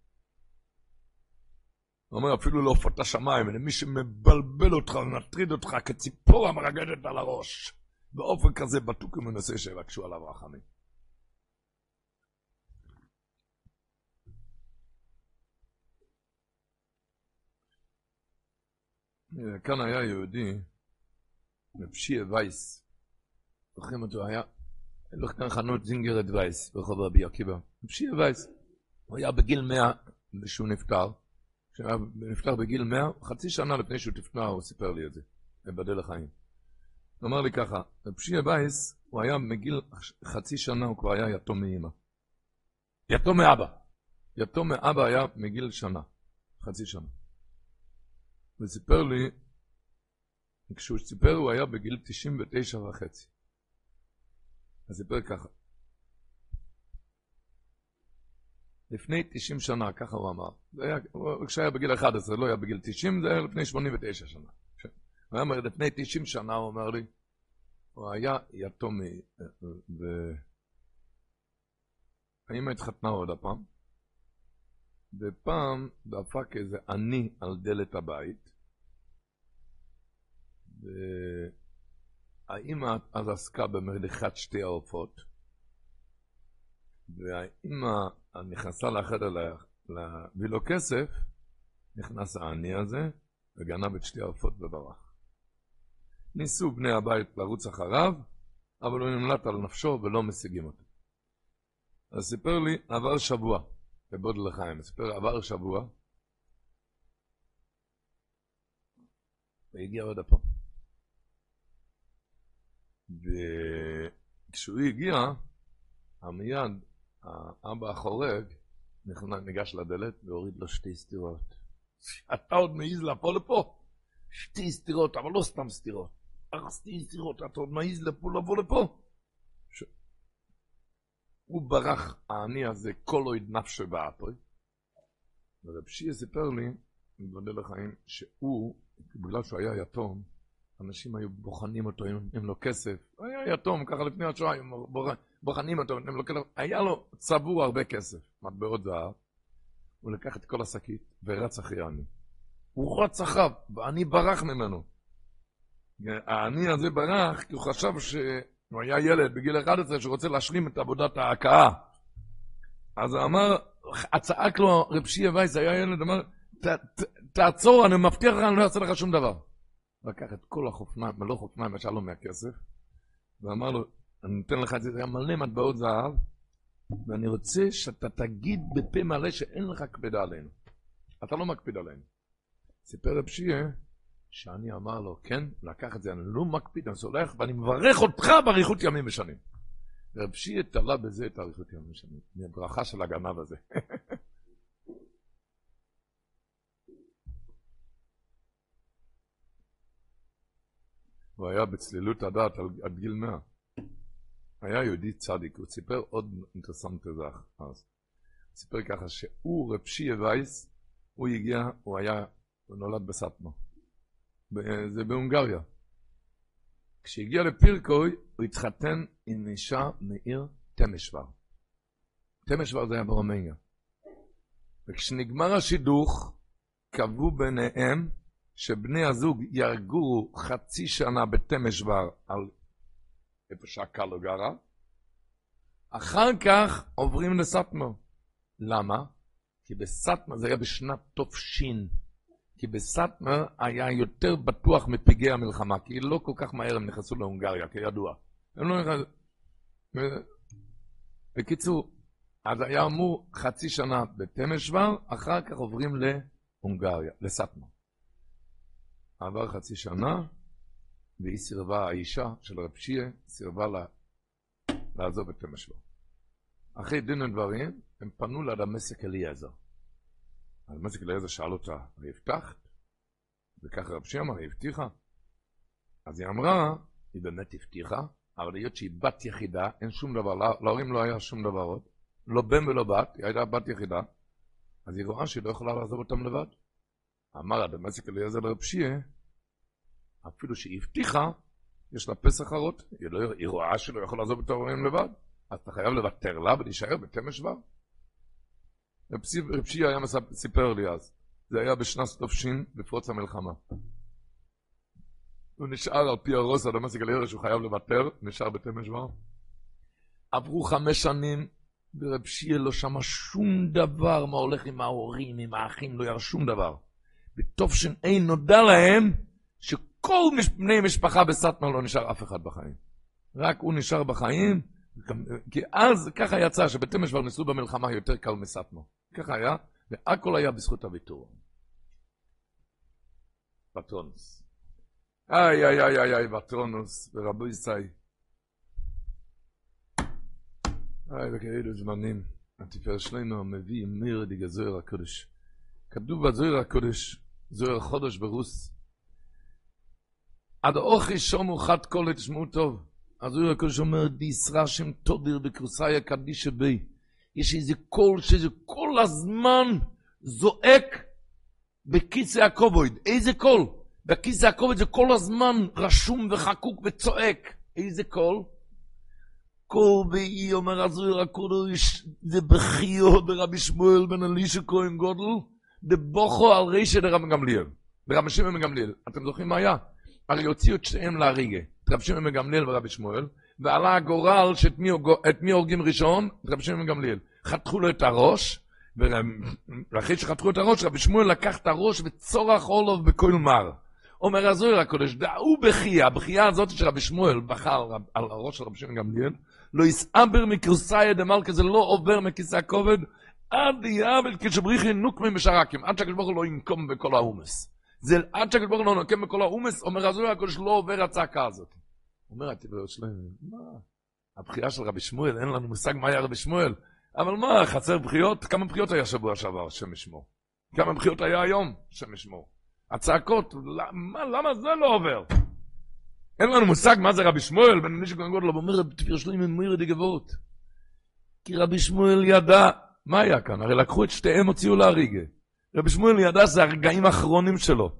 הוא אומר, אפילו לעופות לא השמיים, למי שמבלבל אותך ומטריד אותך כציפור המרגדת על הראש. באופן כזה בדוק ומנוסה שיבקשו עליו רחמים. כאן היה יהודי, מפשיה וייס, זוכרים אותו, היה, אין לו כאן חנות זינגרד וייס, ברחוב רבי עקיבא, מפשיה וייס, הוא היה בגיל מאה כשהוא נפטר, כשהוא נפטר בגיל מאה, חצי שנה לפני שהוא נפטר, הוא סיפר לי את זה, מבדל לחיים. הוא אמר לי ככה, מפשיה וייס, הוא היה מגיל חצי שנה, הוא כבר היה יתום מאמא. יתום מאבא. יתום מאבא היה מגיל שנה, חצי שנה. וסיפר לי, כשהוא סיפר הוא היה בגיל 99 וחצי. אז סיפר ככה, לפני 90 שנה, ככה הוא אמר, כשהיה בגיל 11, לא היה בגיל 90, זה היה לפני 89 שנה. הוא אומר, לפני 90 שנה, הוא אומר לי, הוא היה יתום, והאמא התחתנה עוד הפעם, ופעם דפק איזה עני על דלת הבית, והאימא אז עסקה במרדכת שתי העופות, והאימא נכנסה לחדר להביא לו כסף, נכנס העני הזה, וגנב את שתי העופות וברח. ניסו בני הבית לרוץ אחריו, אבל הוא נמלט על נפשו ולא משיגים אותו. אז סיפר לי, עבר שבוע. בבודל לחיים. סיפר, עבר שבוע, והגיע עוד הפעם. וכשהוא הגיע, המיד, האבא החורג, ניגש לדלת והוריד לו שתי סטירות. אתה עוד מעז לבוא לפה? שתי סטירות, אבל לא סתם סטירות. שתי סטירות, אתה עוד מעז לפה לבוא לפה? הוא ברח, העני הזה, כל אוהד נפשו באפוי. ורב שיה סיפר לי, מבדל לחיים, שהוא, בגלל שהוא היה יתום, אנשים היו בוחנים אותו, נותנים לו כסף. הוא היה יתום, ככה לפני השואה, היו בוחנים אותו, נותנים לו כסף. היה לו צבור הרבה כסף, מטבעות זהב. הוא לקח את כל השקית ורץ אחרי העני. הוא רץ אחריו, והעני ברח ממנו. העני הזה ברח כי הוא חשב ש... הוא היה ילד בגיל 11 שרוצה להשלים את עבודת ההכאה. אז הוא אמר, צעק לו רב שיה וייס, היה ילד, אמר, תעצור, אני מבטיח לך, אני לא אעשה לך שום דבר. לקח את כל החופניים, מלוא חופניים, מה שהיה מהכסף, ואמר לו, אני אתן לך את זה, זה היה מלא מטבעות זהב, ואני רוצה שאתה תגיד בפה מלא שאין לך קפידה עלינו. אתה לא מקפיד עלינו. סיפר רב שיה, שאני אמר לו, כן, לקח את זה, אני לא מקפיד, אני סולח, ואני מברך אותך באריכות ימים ושנים. רב שיעה תלה בזה את אריכות ימים ושנים, מהברכה של הגנב הזה. הוא היה בצלילות הדעת עד גיל מאה. היה יהודי צדיק, הוא סיפר עוד אינטרסנט הזה אז. הוא סיפר ככה שהוא, רב שיעה וייס, הוא הגיע, הוא היה, הוא נולד בסטמה. זה בהונגריה. כשהגיע לפירקוי, הוא התחתן עם אישה מעיר תמשוור. תמשוור זה היה ברומניה. וכשנגמר השידוך, קבעו ביניהם שבני הזוג ירגו חצי שנה בתמשוור על איפה שהקלו גרה, אחר כך עוברים לסטמו. למה? כי בסטמה זה היה בשנת תופשין. כי בסטמר היה יותר בטוח מפגעי המלחמה, כי לא כל כך מהר הם נכנסו להונגריה, כידוע. הם לא נכנסו... בקיצור, אז היה אמור חצי שנה בתמשוור, אחר כך עוברים להונגריה, לסטמר. עבר חצי שנה, והיא סירבה, האישה של רב שיה, סירבה לה, לעזוב את המשבר. אחרי דין ודברים, הם פנו לדמשק אליעזר. הדמשק אליעזר שאל אותה, הבטחת? וככה רב שיה אמר, היא הבטיחה? אז היא אמרה, היא באמת הבטיחה, אבל היות שהיא בת יחידה, אין שום דבר, להורים לא היה שום דבר עוד, לא בן ולא בת, היא הייתה בת יחידה, אז היא רואה שהיא לא יכולה לעזוב אותם לבד. אמר הדמשק אליעזר לרב שיה, אפילו שהיא הבטיחה, יש לה פסח הרות, היא, לא, היא רואה שלא יכול לעזוב את ההורים לבד, אז אתה חייב לוותר לה ולהישאר בתמש שבר. רב שיה היה סיפר לי אז, זה היה בשנת תופשין, בפרוץ המלחמה. הוא נשאר על פי הרוס, הדמשק אליעזר שהוא חייב לוותר, נשאר בתמש שבר. עברו חמש שנים, ורב שיה לא שמע שום דבר מה הולך עם ההורים, עם האחים, לא יראה שום דבר. אין נודע להם שכל בני משפחה בסטמר לא נשאר אף אחד בחיים. רק הוא נשאר בחיים, כי אז ככה יצא שבתמש כבר ניסו במלחמה יותר קל מסטמר. ככה היה, והכל היה בזכות הוויתור. פטרונוס. איי איי איי איי איי פטרונוס ורבו ישי. איי וכאלו זמנים. התפאר שלנו מביא די גזויר הקודש. כתוב בזויר הקודש, זויר חודש ברוס, עד אוכי שומו חד כל תשמעו טוב. אז הוא הקדוש אומר, דיסרא שם תודיר בקרוסאי קדישא בי. יש איזה קול שזה כל הזמן זועק בכיסא הכובד. איזה קול? בכיסא הכובד זה כל הזמן רשום וחקוק וצועק. איזה קול? קול באי אומר הזוהיר הקודש, זה בחיו ברבי שמואל בן אלישע כהן גודל, דבוכו על רישא דרבי גמליאל. ברבי שמעון גמליאל. אתם זוכרים מה היה? הרי הוציאו את שניהם להריגה, את שמעון מגמליאל ורבי שמואל, ועלה הגורל שאת מי, הורגים ראשון? את שמעון מגמליאל. חתכו לו את הראש, ואחרי שחתכו את הראש, רבי שמואל לקח את הראש וצורח אולוב בכל מר. אומר הזוהר הקודש, דעו בחייה, הבחייה הזאת של רבי שמואל בכה על, הראש של רבי שמעון גמליאל, לא יסעבר מקרוסאיה דמלכה, זה לא עובר מכיסא הכובד, עד יאבל כשבריחי נוקמים בשרקים, עד שהקדוש ברוך הוא לא ינקום בכל העומס. זה עד שהקדוש ברוך הוא לא נוקם בכל העומס, אומר הזוהר הקדוש לא עובר הצעקה הזאת. אומר הטבעיות שלהם, מה? הבחירה של רבי שמואל, אין לנו מושג מה היה רבי שמואל, אבל מה, חסר בחיות? כמה בחיות היה שבוע שעבר, השם ישמור? כמה בחיות היה היום, השם ישמור? הצעקות, למה, למה זה לא עובר? אין לנו מושג מה זה רבי שמואל, בן מישהו כהן גודל, אומר רבי תפיר עם מירי דגבות. כי רבי שמואל ידע, מה היה כאן? הרי לקחו את שתיהם, הוציאו להריגה. רבי שמואל ידע שזה הרגעים האחרונים שלו.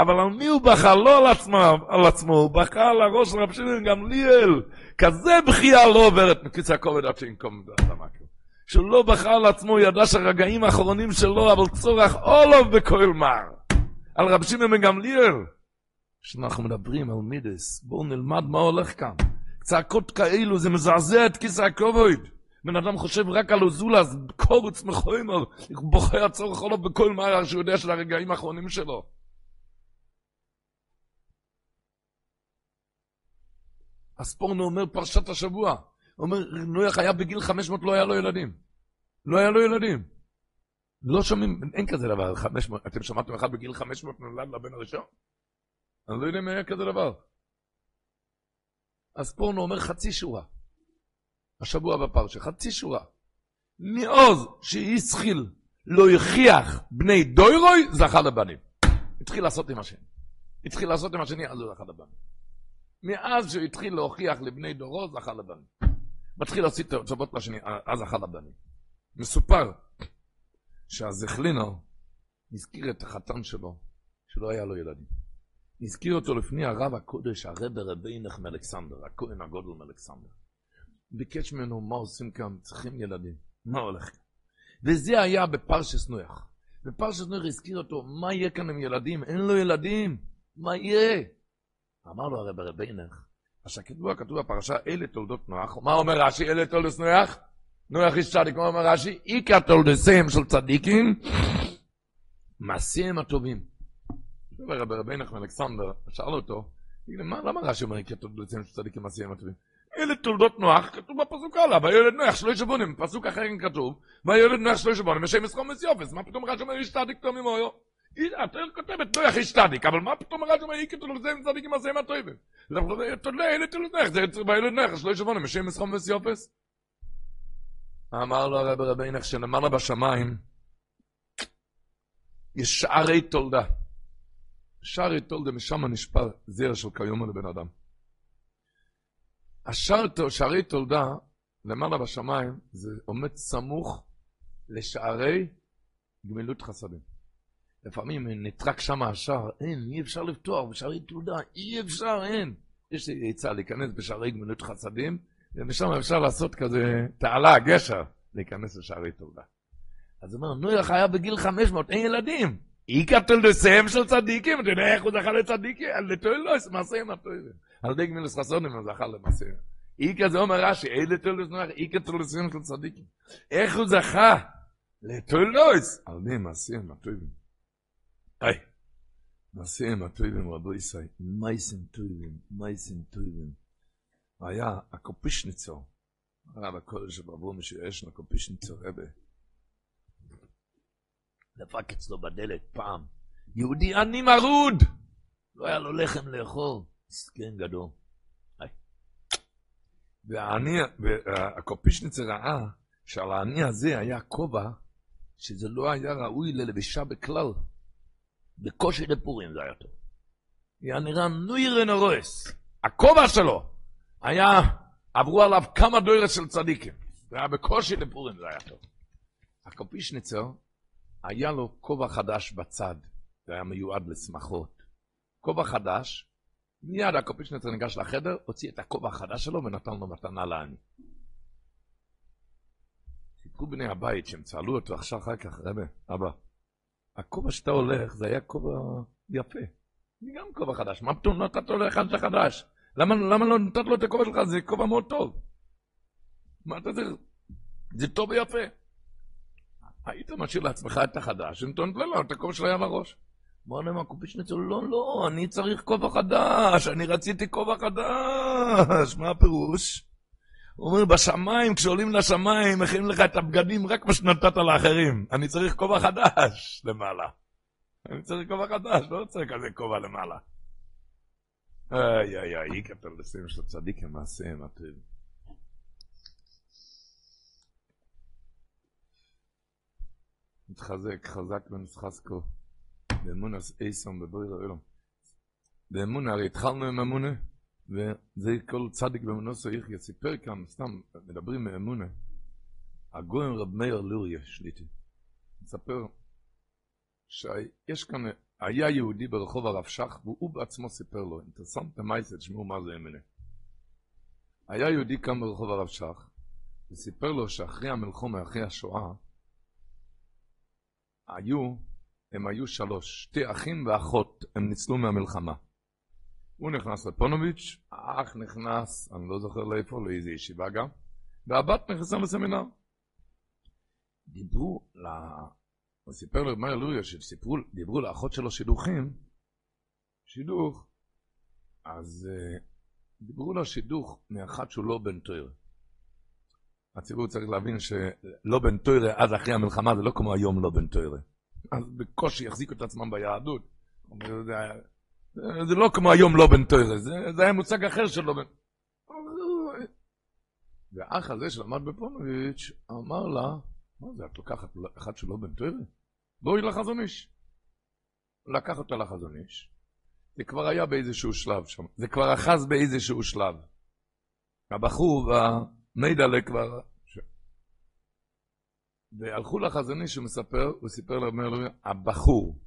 אבל על מי הוא בכה? לא על עצמו, על עצמו, הוא בכה על הראש של רבי שמואל גמליאל. כזה בכייה לא עוברת מכיסא הכובד עד שינקום במקום. שהוא לא בכה על עצמו, הוא ידע שהרגעים האחרונים שלו, אבל צורך אולוב בכל מר. על רבי שמעון גמליאל. כשאנחנו מדברים על מידס, בואו נלמד מה הולך כאן. צעקות כאלו, זה מזעזע את כיסא הכובד. בן אדם חושב רק על אוזולס, קורץ מחוימר, בוכה הצורך עולו בכל מהר שהוא יודע של הרגעים האחרונים שלו. הספורנו אומר פרשת השבוע, אומר נויח היה בגיל 500 לא היה לו ילדים. לא היה לו ילדים. לא שומעים, אין כזה דבר, 500, אתם שמעתם אחד בגיל 500 נולד לבן הראשון? אני לא יודע אם היה כזה דבר. הספורנו אומר חצי שורה. השבוע בפרשה, חצי שורה. מעוז שהסחיל לא הכריח בני דוירוי, זכה לבנים. התחיל לעשות עם השני. התחיל לעשות עם השני, אז הוא זכה לבנים. מאז שהוא התחיל להוכיח לבני דורו, זכה לבנים. מתחיל להוציא תשובות לשני, אז זכה לבנים. מסופר שהזכלינר הזכיר את החתן שלו, שלא היה לו ילדים. הזכיר אותו לפני הרב הקודש, הרב רבי נחם אלכסנדר, הכהן הגודל מאלכסנדר. ביקש ממנו מה עושים כאן, צריכים ילדים, מה הולך כאן? וזה היה בפרשס נויח. בפרשס נויח הזכיר אותו, מה יהיה כאן עם ילדים? אין לו ילדים, מה יהיה? אמר לו הרי ברבינך, עכשיו כתוב, כתוב בפרשה, אלה תולדות נוח, מה אומר רש"י, אלה תולדות נוח? נוח איש צדיק, מה אומר רש"י? עיקר תולדסיהם של צדיקים, מעשיהם הטובים. רבינך מאלכסנדר, שאל אותו, למה רש"י אומר עיקר תולדסיהם של צדיקים, מעשיהם הטובים? אלה תולדות נוח, כתוב בפסוק הלאה, וילד נוח שלוש בונים, פסוק אחר כתוב, וילד נוח שלוש בונים, ושם מסחום מסיופס, מה פתאום רש"י אומר איש צדיק טוב ממויו? אתה כותבת, יכי צדיק, אבל מה פתאום הרב אומר, איקי תולו לזה עם צדיק עם עשיים הטובים? תולה, אלה תולו נך, זה באלה נך, שלא ישבונו, משם מסחום וסיופס. אמר לו הרב רבינך שלמעלה בשמיים, יש שערי תולדה. שערי תולדה, משם נשפר זרע של קיומו לבן אדם. השערי תולדה, למעלה בשמיים, זה עומד סמוך לשערי גמילות חסדים. לפעמים נטרק שם השער, אין, אי אפשר לפתוח בשערי תולדה, אי אפשר, אין. יש לי עצה להיכנס בשערי גמילות חסדים, ומשם אפשר לעשות כזה תעלה, גשר, להיכנס לשערי תולדה. אז הוא אומר, נויח היה בגיל 500, אין ילדים. איקה תולדסיהם של צדיקים, אתה יודע איך הוא זכה לצדיקים? לתולדוס, מעשה עם הטוילים. אל דייג מילס חסון אין זאַ חלל מאסע איך קז אומער רש אלע טולס נאך איך קז טולס צדיק איך הו זכה לטולס אל דיי מאסע מאטויב איי מאסע מאטויב רבו ישאי מייסן טויב מייסן טויב ויא א קופישניצו רב הקודל שבבו משיש נא קופישניצו רבה דפק אצלו בדלת פעם יהודי אני מרוד לא היה לו לחם לאכול מסכן גדול. והעני, והקופישניצר ראה שעל העני הזה היה כובע שזה לא היה ראוי ללבשה בכלל. בקושי לפורים זה היה טוב. היה נראה נוירן הרועס. הכובע שלו היה, עברו עליו כמה דוירס של צדיקים. זה היה בקושי לפורים זה היה טוב. הקופישניצר, היה לו כובע חדש בצד, זה היה מיועד לשמחות. כובע חדש, מיד הקופישניצר ניגש לחדר, הוציא את הכובע החדש שלו ונתן לו מתנה לעני. סיפרו בני הבית שהם צהלו אותו עכשיו אחר כך, רבה, אבא, הכובע שאתה הולך, זה היה כובע יפה. זה גם כובע חדש. מה פתאום נתת לו לאחד חדש? למה, למה לא נתת לו את הכובע שלך? זה כובע מאוד טוב. מה אתה צריך? זה טוב ויפה. היית משאיר לעצמך את החדש, ונותן לו את הכובע שלו היה בראש. בוא נאמר, קופישניצר, לא, לא, אני צריך כובע חדש, אני רציתי כובע חדש. מה הפירוש? הוא אומר, בשמיים, כשעולים לשמיים, מכינים לך את הבגדים רק מה שנתת לאחרים. אני צריך כובע חדש למעלה. אני צריך כובע חדש, לא רוצה כזה כובע למעלה. איי, איי, איי, אי כפרדסים של צדיק המעשה הם הטוב. מתחזק, חזק ונסחסקו. באמונס אייסון בבויר העולם. באמונה, הרי התחלנו עם אמונה. וזה כל צדיק במנוסו יחיה סיפר כאן, סתם מדברים מאמונה. הגויים רב מאיר לוריה שליטי. מספר שיש כאן, היה יהודי ברחוב הרב שך, והוא בעצמו סיפר לו, אינטרסנט המייסד, שמעו מה זה אמונה. היה יהודי כאן ברחוב הרב שך, וסיפר לו שאחרי המלחומה, אחרי השואה, היו, הם היו שלוש, שתי אחים ואחות, הם ניצלו מהמלחמה. הוא נכנס לפונוביץ', האח נכנס, אני לא זוכר לאיפה, לאיזה ישיבה גם, והבת נכנסה לסמינר. דיברו ל... הוא סיפר למאיר לוריה שסיפרו, דיברו לאחות שלו שידוכים, שידוך, אז uh, דיברו לו שידוך מאחד שהוא לא בן תויר. הציבור צריך להבין שלא בן תוירה אז אחרי המלחמה זה לא כמו היום לא בן תוירה. אז בקושי יחזיקו את עצמם ביהדות. זה לא כמו היום לא בן תוירה, זה, זה היה מושג אחר של לא בן... והאח הזה שלמד בפונוביץ' אמר לה, מה זה, את לוקחת אחד שלא בן תוירה? בואי לחזון איש. לקח אותה לחזון איש. זה כבר היה באיזשהו שלב שם, זה כבר אחז באיזשהו שלב. הבחור והמידלה כבר... והלכו לחזון איש, הוא מספר, הוא סיפר לאמר הבחור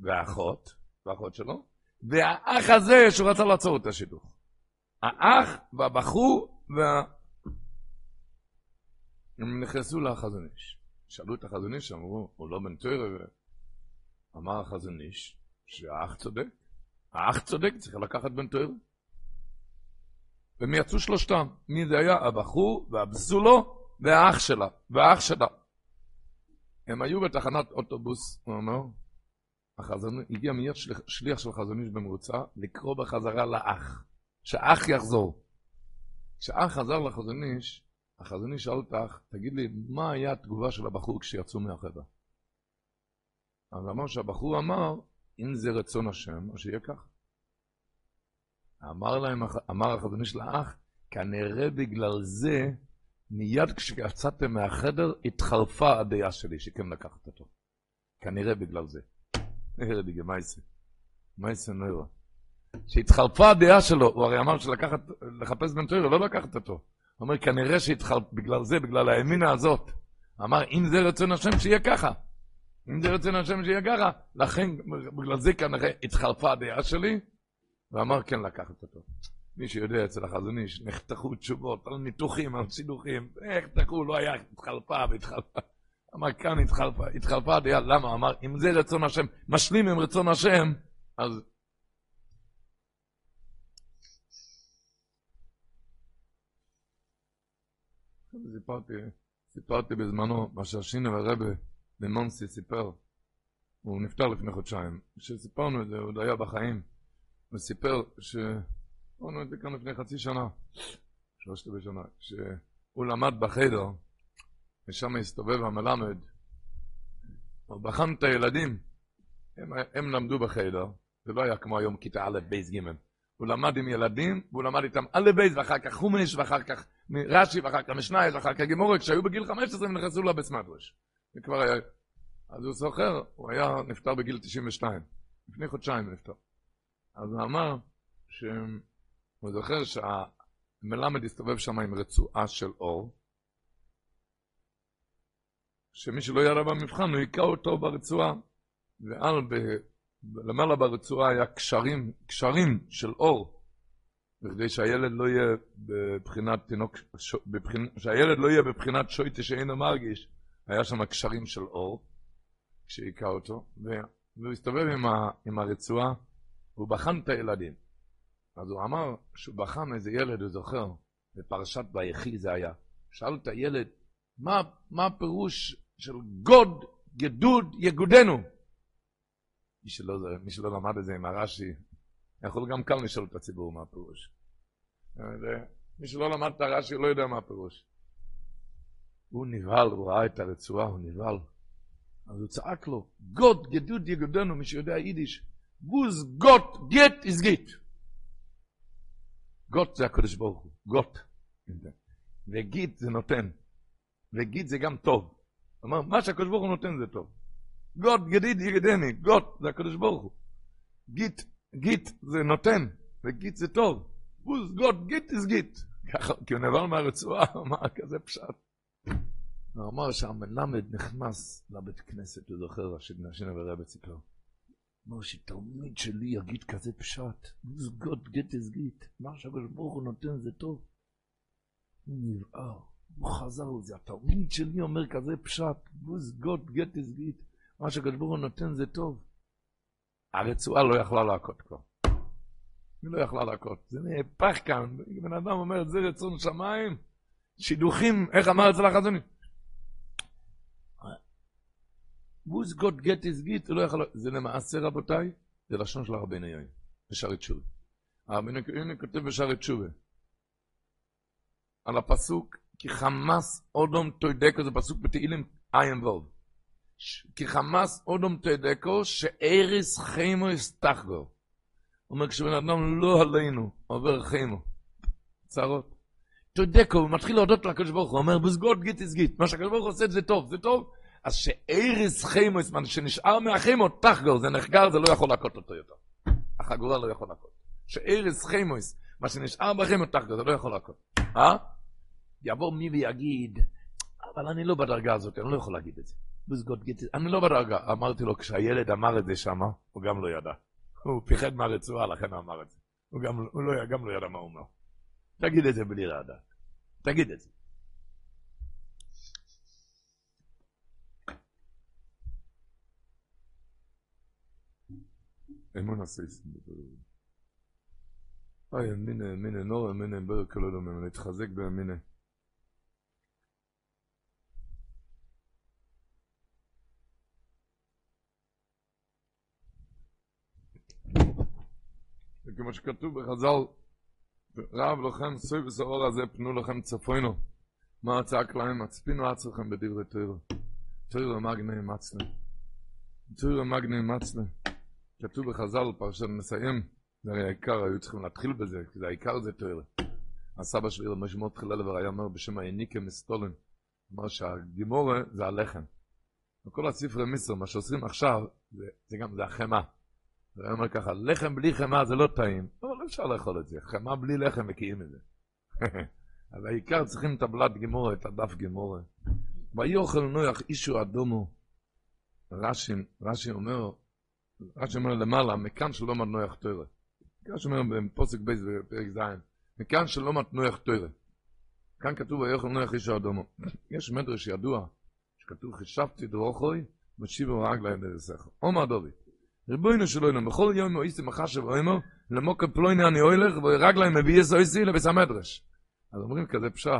והאחות, והאחות שלו, והאח הזה שהוא רצה לעצור את השידוך. האח והבחור וה... הם נכנסו לחזון איש. שאלו את החזון איש, אמרו, הוא לא בן תוירה, אמר החזון איש, שהאח צודק. האח צודק, צריך לקחת בן תוירה. והם יצאו שלושתם. מי זה היה? הבחור והבזולו והאח שלה, והאח שלה. הם היו בתחנת אוטובוס, הוא אומר, החזון, הגיע מיד שליח, של חזון איש במרוצה לקרוא בחזרה לאח, שאח יחזור. כשאח חזר לחזון איש, החזון איש שאל אותך, תגיד לי, מה היה התגובה של הבחור כשיצאו מהחברה? אז אמר שהבחור אמר, אם זה רצון השם, אז שיהיה ככה. אמר להם, אמר החזון איש לאח, כנראה בגלל זה, מיד כשיצאתם מהחדר, התחלפה הדעה שלי שכן לקחת אותו. כנראה בגלל זה. נראה דיגה, מה יעשה? מה יעשה נראה? שהתחלפה הדעה שלו, הוא הרי אמר שלקחת, לחפש בן תוירה, לא לקחת אותו. הוא אומר, כנראה שהתחלף, בגלל זה, בגלל האמינה הזאת. אמר, אם זה רצון השם, שיהיה ככה. אם זה רצון השם, שיהיה ככה. לכן, בגלל זה כנראה התחלפה הדעה שלי, ואמר, כן לקחת אותו. מי שיודע אצל החזון איש, נחתכו תשובות על ניתוחים, על סידוכים, תחו, לא היה, התחלפה והתחלפה. אמר, כאן התחלפה, התחלפה הדעה, למה? אמר, אם זה רצון השם, משלים עם רצון השם, אז... סיפרתי, סיפרתי בזמנו, מה שהשינה והרבה במונסי סיפר, הוא נפטר לפני חודשיים, כשסיפרנו את זה, הוא עוד היה בחיים, הוא סיפר ש... אמרנו את זה כאן לפני חצי שנה, שלושת בשנה, שהוא למד בחדר, ושם הסתובב המלמד, הוא בחן את הילדים, הם, הם למדו בחדר, זה לא היה כמו היום כיתה א', ב' ג', הוא למד עם ילדים, והוא למד איתם א' ב', ואחר כך חומש, ואחר כך רש"י, ואחר כך משניות, ואחר כך גמרא, כשהיו בגיל 15 הם נכנסו לבית מדרש. זה כבר היה... אז הוא זוכר, הוא היה נפטר בגיל 92, לפני חודשיים נפטר. אז הוא אמר שהוא זוכר שהמלמד הסתובב שם עם רצועה של אור, שמי שלא ידע במבחן, הוא היכה אותו ברצועה, ועל ב... למעלה ברצועה היה קשרים, קשרים של אור, בכדי שהילד לא יהיה בבחינת תינוק, בבחינ... שהילד לא יהיה בבחינת שויטה שאינו מרגיש, היה שם קשרים של אור, כשהיכה אותו, והוא הסתובב עם, ה... עם הרצועה, והוא בחן את הילדים. אז הוא אמר, כשהוא בחן איזה ילד, הוא זוכר, בפרשת ויחי זה היה, שאל את הילד, מה, מה הפירוש של גוד, גדוד, יגודנו? מי שלא, מי שלא למד את זה עם הרש"י, יכול גם כאן לשאול את הציבור מה הפירוש. מי שלא למד את הרש"י לא יודע מה הפירוש. הוא נבהל, הוא ראה את הרצועה, הוא נבהל. אז הוא צעק לו, גוד גדוד יגודנו, מי שיודע יידיש, בוז גוט גט איז גיט. גוט זה הקדוש ברוך הוא, גוט. וגיט זה נותן. וגיט זה גם טוב. אומר, מה שהקדוש ברוך הוא נותן זה טוב. גוט גדיד יגדני, גוט זה הקדוש ברוך הוא. גיט, גיט זה נותן, וגיט זה טוב. בוז גוט גיט איז גיט. ככה, כי הוא נבל מהרצועה, אמר כזה פשט. הוא אמר שהמלמד נכנס לבית כנסת, הוא זוכר, השנה ורבע סיפר. אמר שתלמיד שלי יגיד כזה פשט, גיט איז גיט. מה שהקדוש ברוך הוא נותן זה טוב. הוא נבער, הוא חזר על זה, התלמיד שלי אומר כזה פשט, גיט איז גיט. מה שהקדוש ברוך הוא נותן זה טוב. הרצועה לא יכלה להכות כבר. היא לא יכלה להכות. זה נהפך כאן. בן אדם אומר, זה רצון שמיים. שידוכים, איך אמר אצל החזוני? בוז גוט גט איז גיט, לא יכול... זה למעשה, רבותיי, זה לשון של הרבי נאי, בשערי תשובה. הרבי נאי כותב בשערי תשובה, על הפסוק, כי חמאס אודום תוידקו, זה פסוק בתהילים עין ואוב. כי חמאס אודום תדקו שאיריס חיימו יסתחגו. הוא אומר, כשבן אדם לא עלינו, עובר חיימו. צרות. תדקו, הוא מתחיל להודות לקדוש ברוך הוא, אומר, בזגות גיט איז מה שהקדוש ברוך הוא עושה זה טוב, זה טוב. אז שאיריס חיימו, מה שנשאר מהחיימו, תחגור, זה נחגר, זה לא יכול להכות אותו יותר. החגורה לא יכול להכות. שאיריס חיימו, מה שנשאר בחיימו, תחגור, זה לא יכול להכות. אה? יבוא מי ויגיד, אבל אני לא בדרגה הזאת, אני לא יכול להגיד את זה. אני לא בדרגה. אמרתי לו, כשהילד אמר את זה שם, הוא גם לא ידע. הוא פיחד מהרצועה, לכן הוא אמר את זה. הוא גם, הוא לא, גם לא ידע מה הוא אומר. תגיד את זה בלי לדעת. תגיד את זה. אמון הסייסים. אוי, מיני, מיני נורא, מיני ברק, לא יודע, להתחזק במיני. כמו שכתוב בחז"ל, רב לכם סוי וסעור הזה פנו לכם צפוינו. מה הצעק להם? הצפינו עצרכם בדברי תוירו. תוירו מגנה מצלם. תוירה מגני מצלה. כתוב בחז"ל, פרשת נסיים, זה הרי העיקר, היו צריכים להתחיל בזה, כי העיקר זה תוירה. הסבא שלי, רבי שמעון תחילה לבר, היה אומר בשם היניקה מסטולן, אמר שהגימורה זה הלחם. וכל הספרי מיסר, מה שעושים עכשיו, זה, זה גם, זה החמאה. הוא אומר ככה, לחם בלי חמאה זה לא טעים, אבל לא אפשר לאכול את זה, חמאה בלי לחם מקיאים את זה. אז העיקר צריכים את הבלת גימורה, את הדף גימורה. ויאכל נויח אישו אדומו. רש"י, רש"י אומר, רש"י אומר למעלה, מכאן שלא מת נויח תוירה. רש"י אומר בפוסק בייס בפרק ז', מכאן שלא מת נויח תוירה. כאן כתוב ויאכל נויח אישו אדומו. יש מדרש ידוע, שכתוב חישבתי דרוכוי, משיבו רגליים לרסך. עומר דובי. ריבונו של עולם, בכל יום איסי מחשב ואומר, למוקר פלויני אני הולך, ורגליים מביא איסו איסי לבית המדרש. אז אומרים כזה פשט,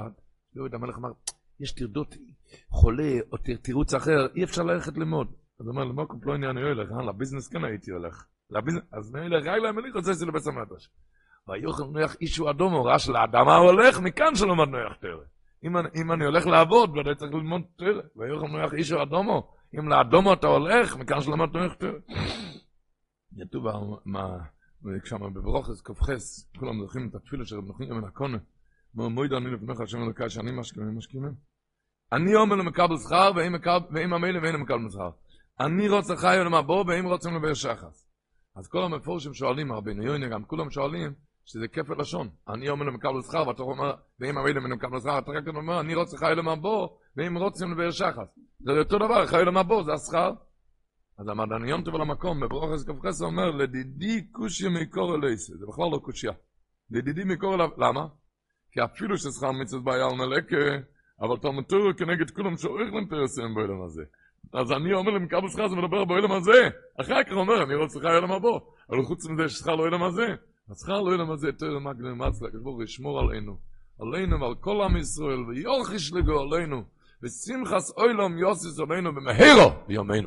דוד המלך אמר, יש טרדות, חולה או תירוץ אחר, אי אפשר ללכת ללמוד. אז הוא אומר, למוקר פלויני אני הולך, אה, לביזנס כן הייתי הולך. אז מילא רגליים מביא איסו לבית המדרש. ויוכל נויח אישו אדום, הוא ראה שלאדמה הולך, מכאן שלא מד נויח תרא. אם אני הולך לעבוד, ודאי צריך ללמוד תרא. ויוכל נויח אישו אדומו, אם לאדומו אתה הולך, מכאן שלא מד נויח תרא. כתוב שם בברוכס כ"חס, כולם זוכרים את התפילה של רב נחמיה בן הקונה, מוידו אני לפניך השם אלוקי שאני משכימים משכימים. אני אומר למקבל שכר ואם המילא ואין למקבל שכר. אני רוצה חי ולמבור ואם רוצים לבאר שחס. אז כל המפורשים שואלים, רבינו יוינה גם כולם שואלים, שזה כפל לשון. אני אומר למקבל שכר ואתה אומר, ואם ואין למקבל שכר, אתה רק אומר, אני רוצה חי ולמבור ואם רוצים לבאר שחס. זה אותו דבר, חי ולמבור זה השכר. אז המדעניון טוב על המקום, בברוכס כ"ח אומר, לדידי קושיה מקור אלייסה, זה בכלל לא קושיה. לדידי מקור אליו, למה? כי אפילו ששכר מצוות בעיה על מלאקה, אבל תלמדו כנגד כולם שאורך להם פרסם באילם הזה. אז אני אומר כמה שכר זה מדבר באילם הזה. אחר כך אומר, אני רוצה שכר אילם הבא. אבל חוץ מזה ששכר לא אילם הזה. השכר לא אילם הזה, תראה מה גנר מצלה, כתבו, ישמור עלינו. עלינו ועל כל עם ישראל, ויורחיש לגו עלינו. ושמחס אוילום יוסיס עלינו במהרו ביומנו.